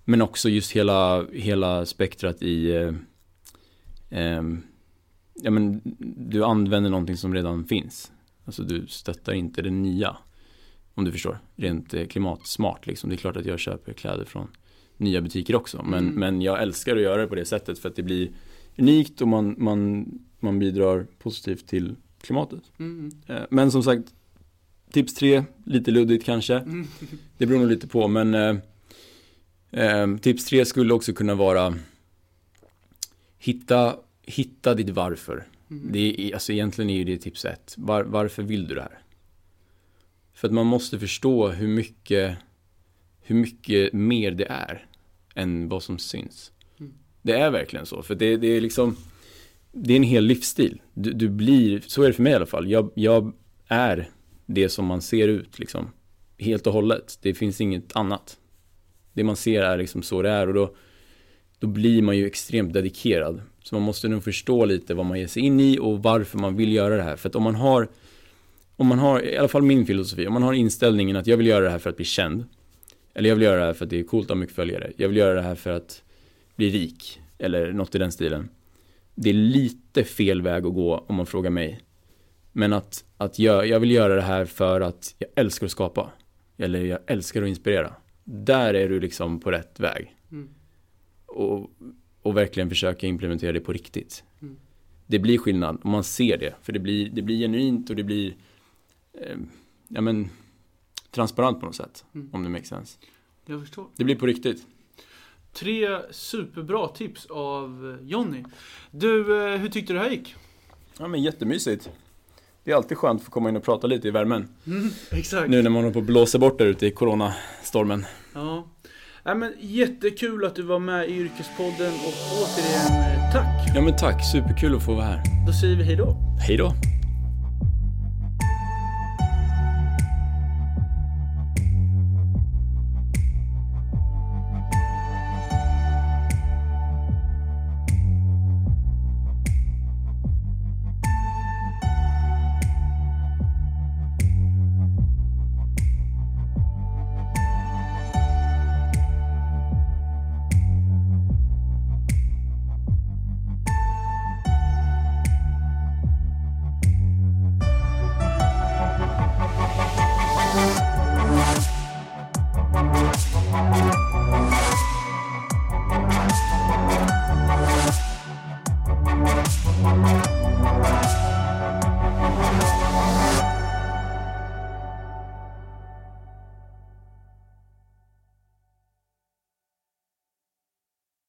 Men också just hela, hela spektrat i eh, ehm, Ja men du använder någonting som redan finns. Alltså du stöttar inte det nya. Om du förstår. Rent eh, klimatsmart liksom. Det är klart att jag köper kläder från nya butiker också. Men, Mm. men jag älskar att göra det på det sättet för att det blir unikt och man, man, man bidrar positivt till klimatet. Mm. Eh, Men som sagt, tips tre, lite luddigt kanske. Mm. Det beror nog lite på, men eh, eh, tips tre skulle också kunna vara hitta, hitta ditt varför. Mm. Det är, alltså egentligen är ju det tips ett. Var, varför vill du det här? För att man måste förstå hur mycket, hur mycket mer det är än vad som syns. Mm. Det är verkligen så, för det, det är liksom det är en hel livsstil. Du, du blir, så är det för mig i alla fall. Jag, jag är det som man ser ut liksom. Helt och hållet. Det finns inget annat. Det man ser är liksom så det är och då, då blir man ju extremt dedikerad. Så man måste nog förstå lite vad man ger sig in i och varför man vill göra det här. För att om man har, om man har, i alla fall min filosofi, om man har inställningen att jag vill göra det här för att bli känd. Eller jag vill göra det här för att det är coolt att ha mycket följare. Jag vill göra det här för att bli rik. Eller något i den stilen. Det är lite fel väg att gå om man frågar mig. Men att, att jag, jag vill göra det här för att jag älskar att skapa. Eller jag älskar att inspirera. Där är du liksom på rätt väg. Mm. Och, och verkligen försöka implementera det på riktigt. Mm. det blir skillnad och man ser det. För det blir, det blir genuint och det blir eh, ja, men, transparent på något sätt. Mm. Om det makes sense. Jag förstår. Det blir på riktigt. Tre superbra tips av Jonny. Du, eh, hur tyckte du det här gick? Ja men jättemysigt. Det är alltid skönt att få komma in och prata lite i värmen. Mm, exakt. Nu när man håller på att blåsa bort där ute i coronastormen. Ja. Nej, men jättekul att du var med i Yrkespodden och återigen eh, tack. Ja men tack, superkul att få vara här. Då säger vi hej då.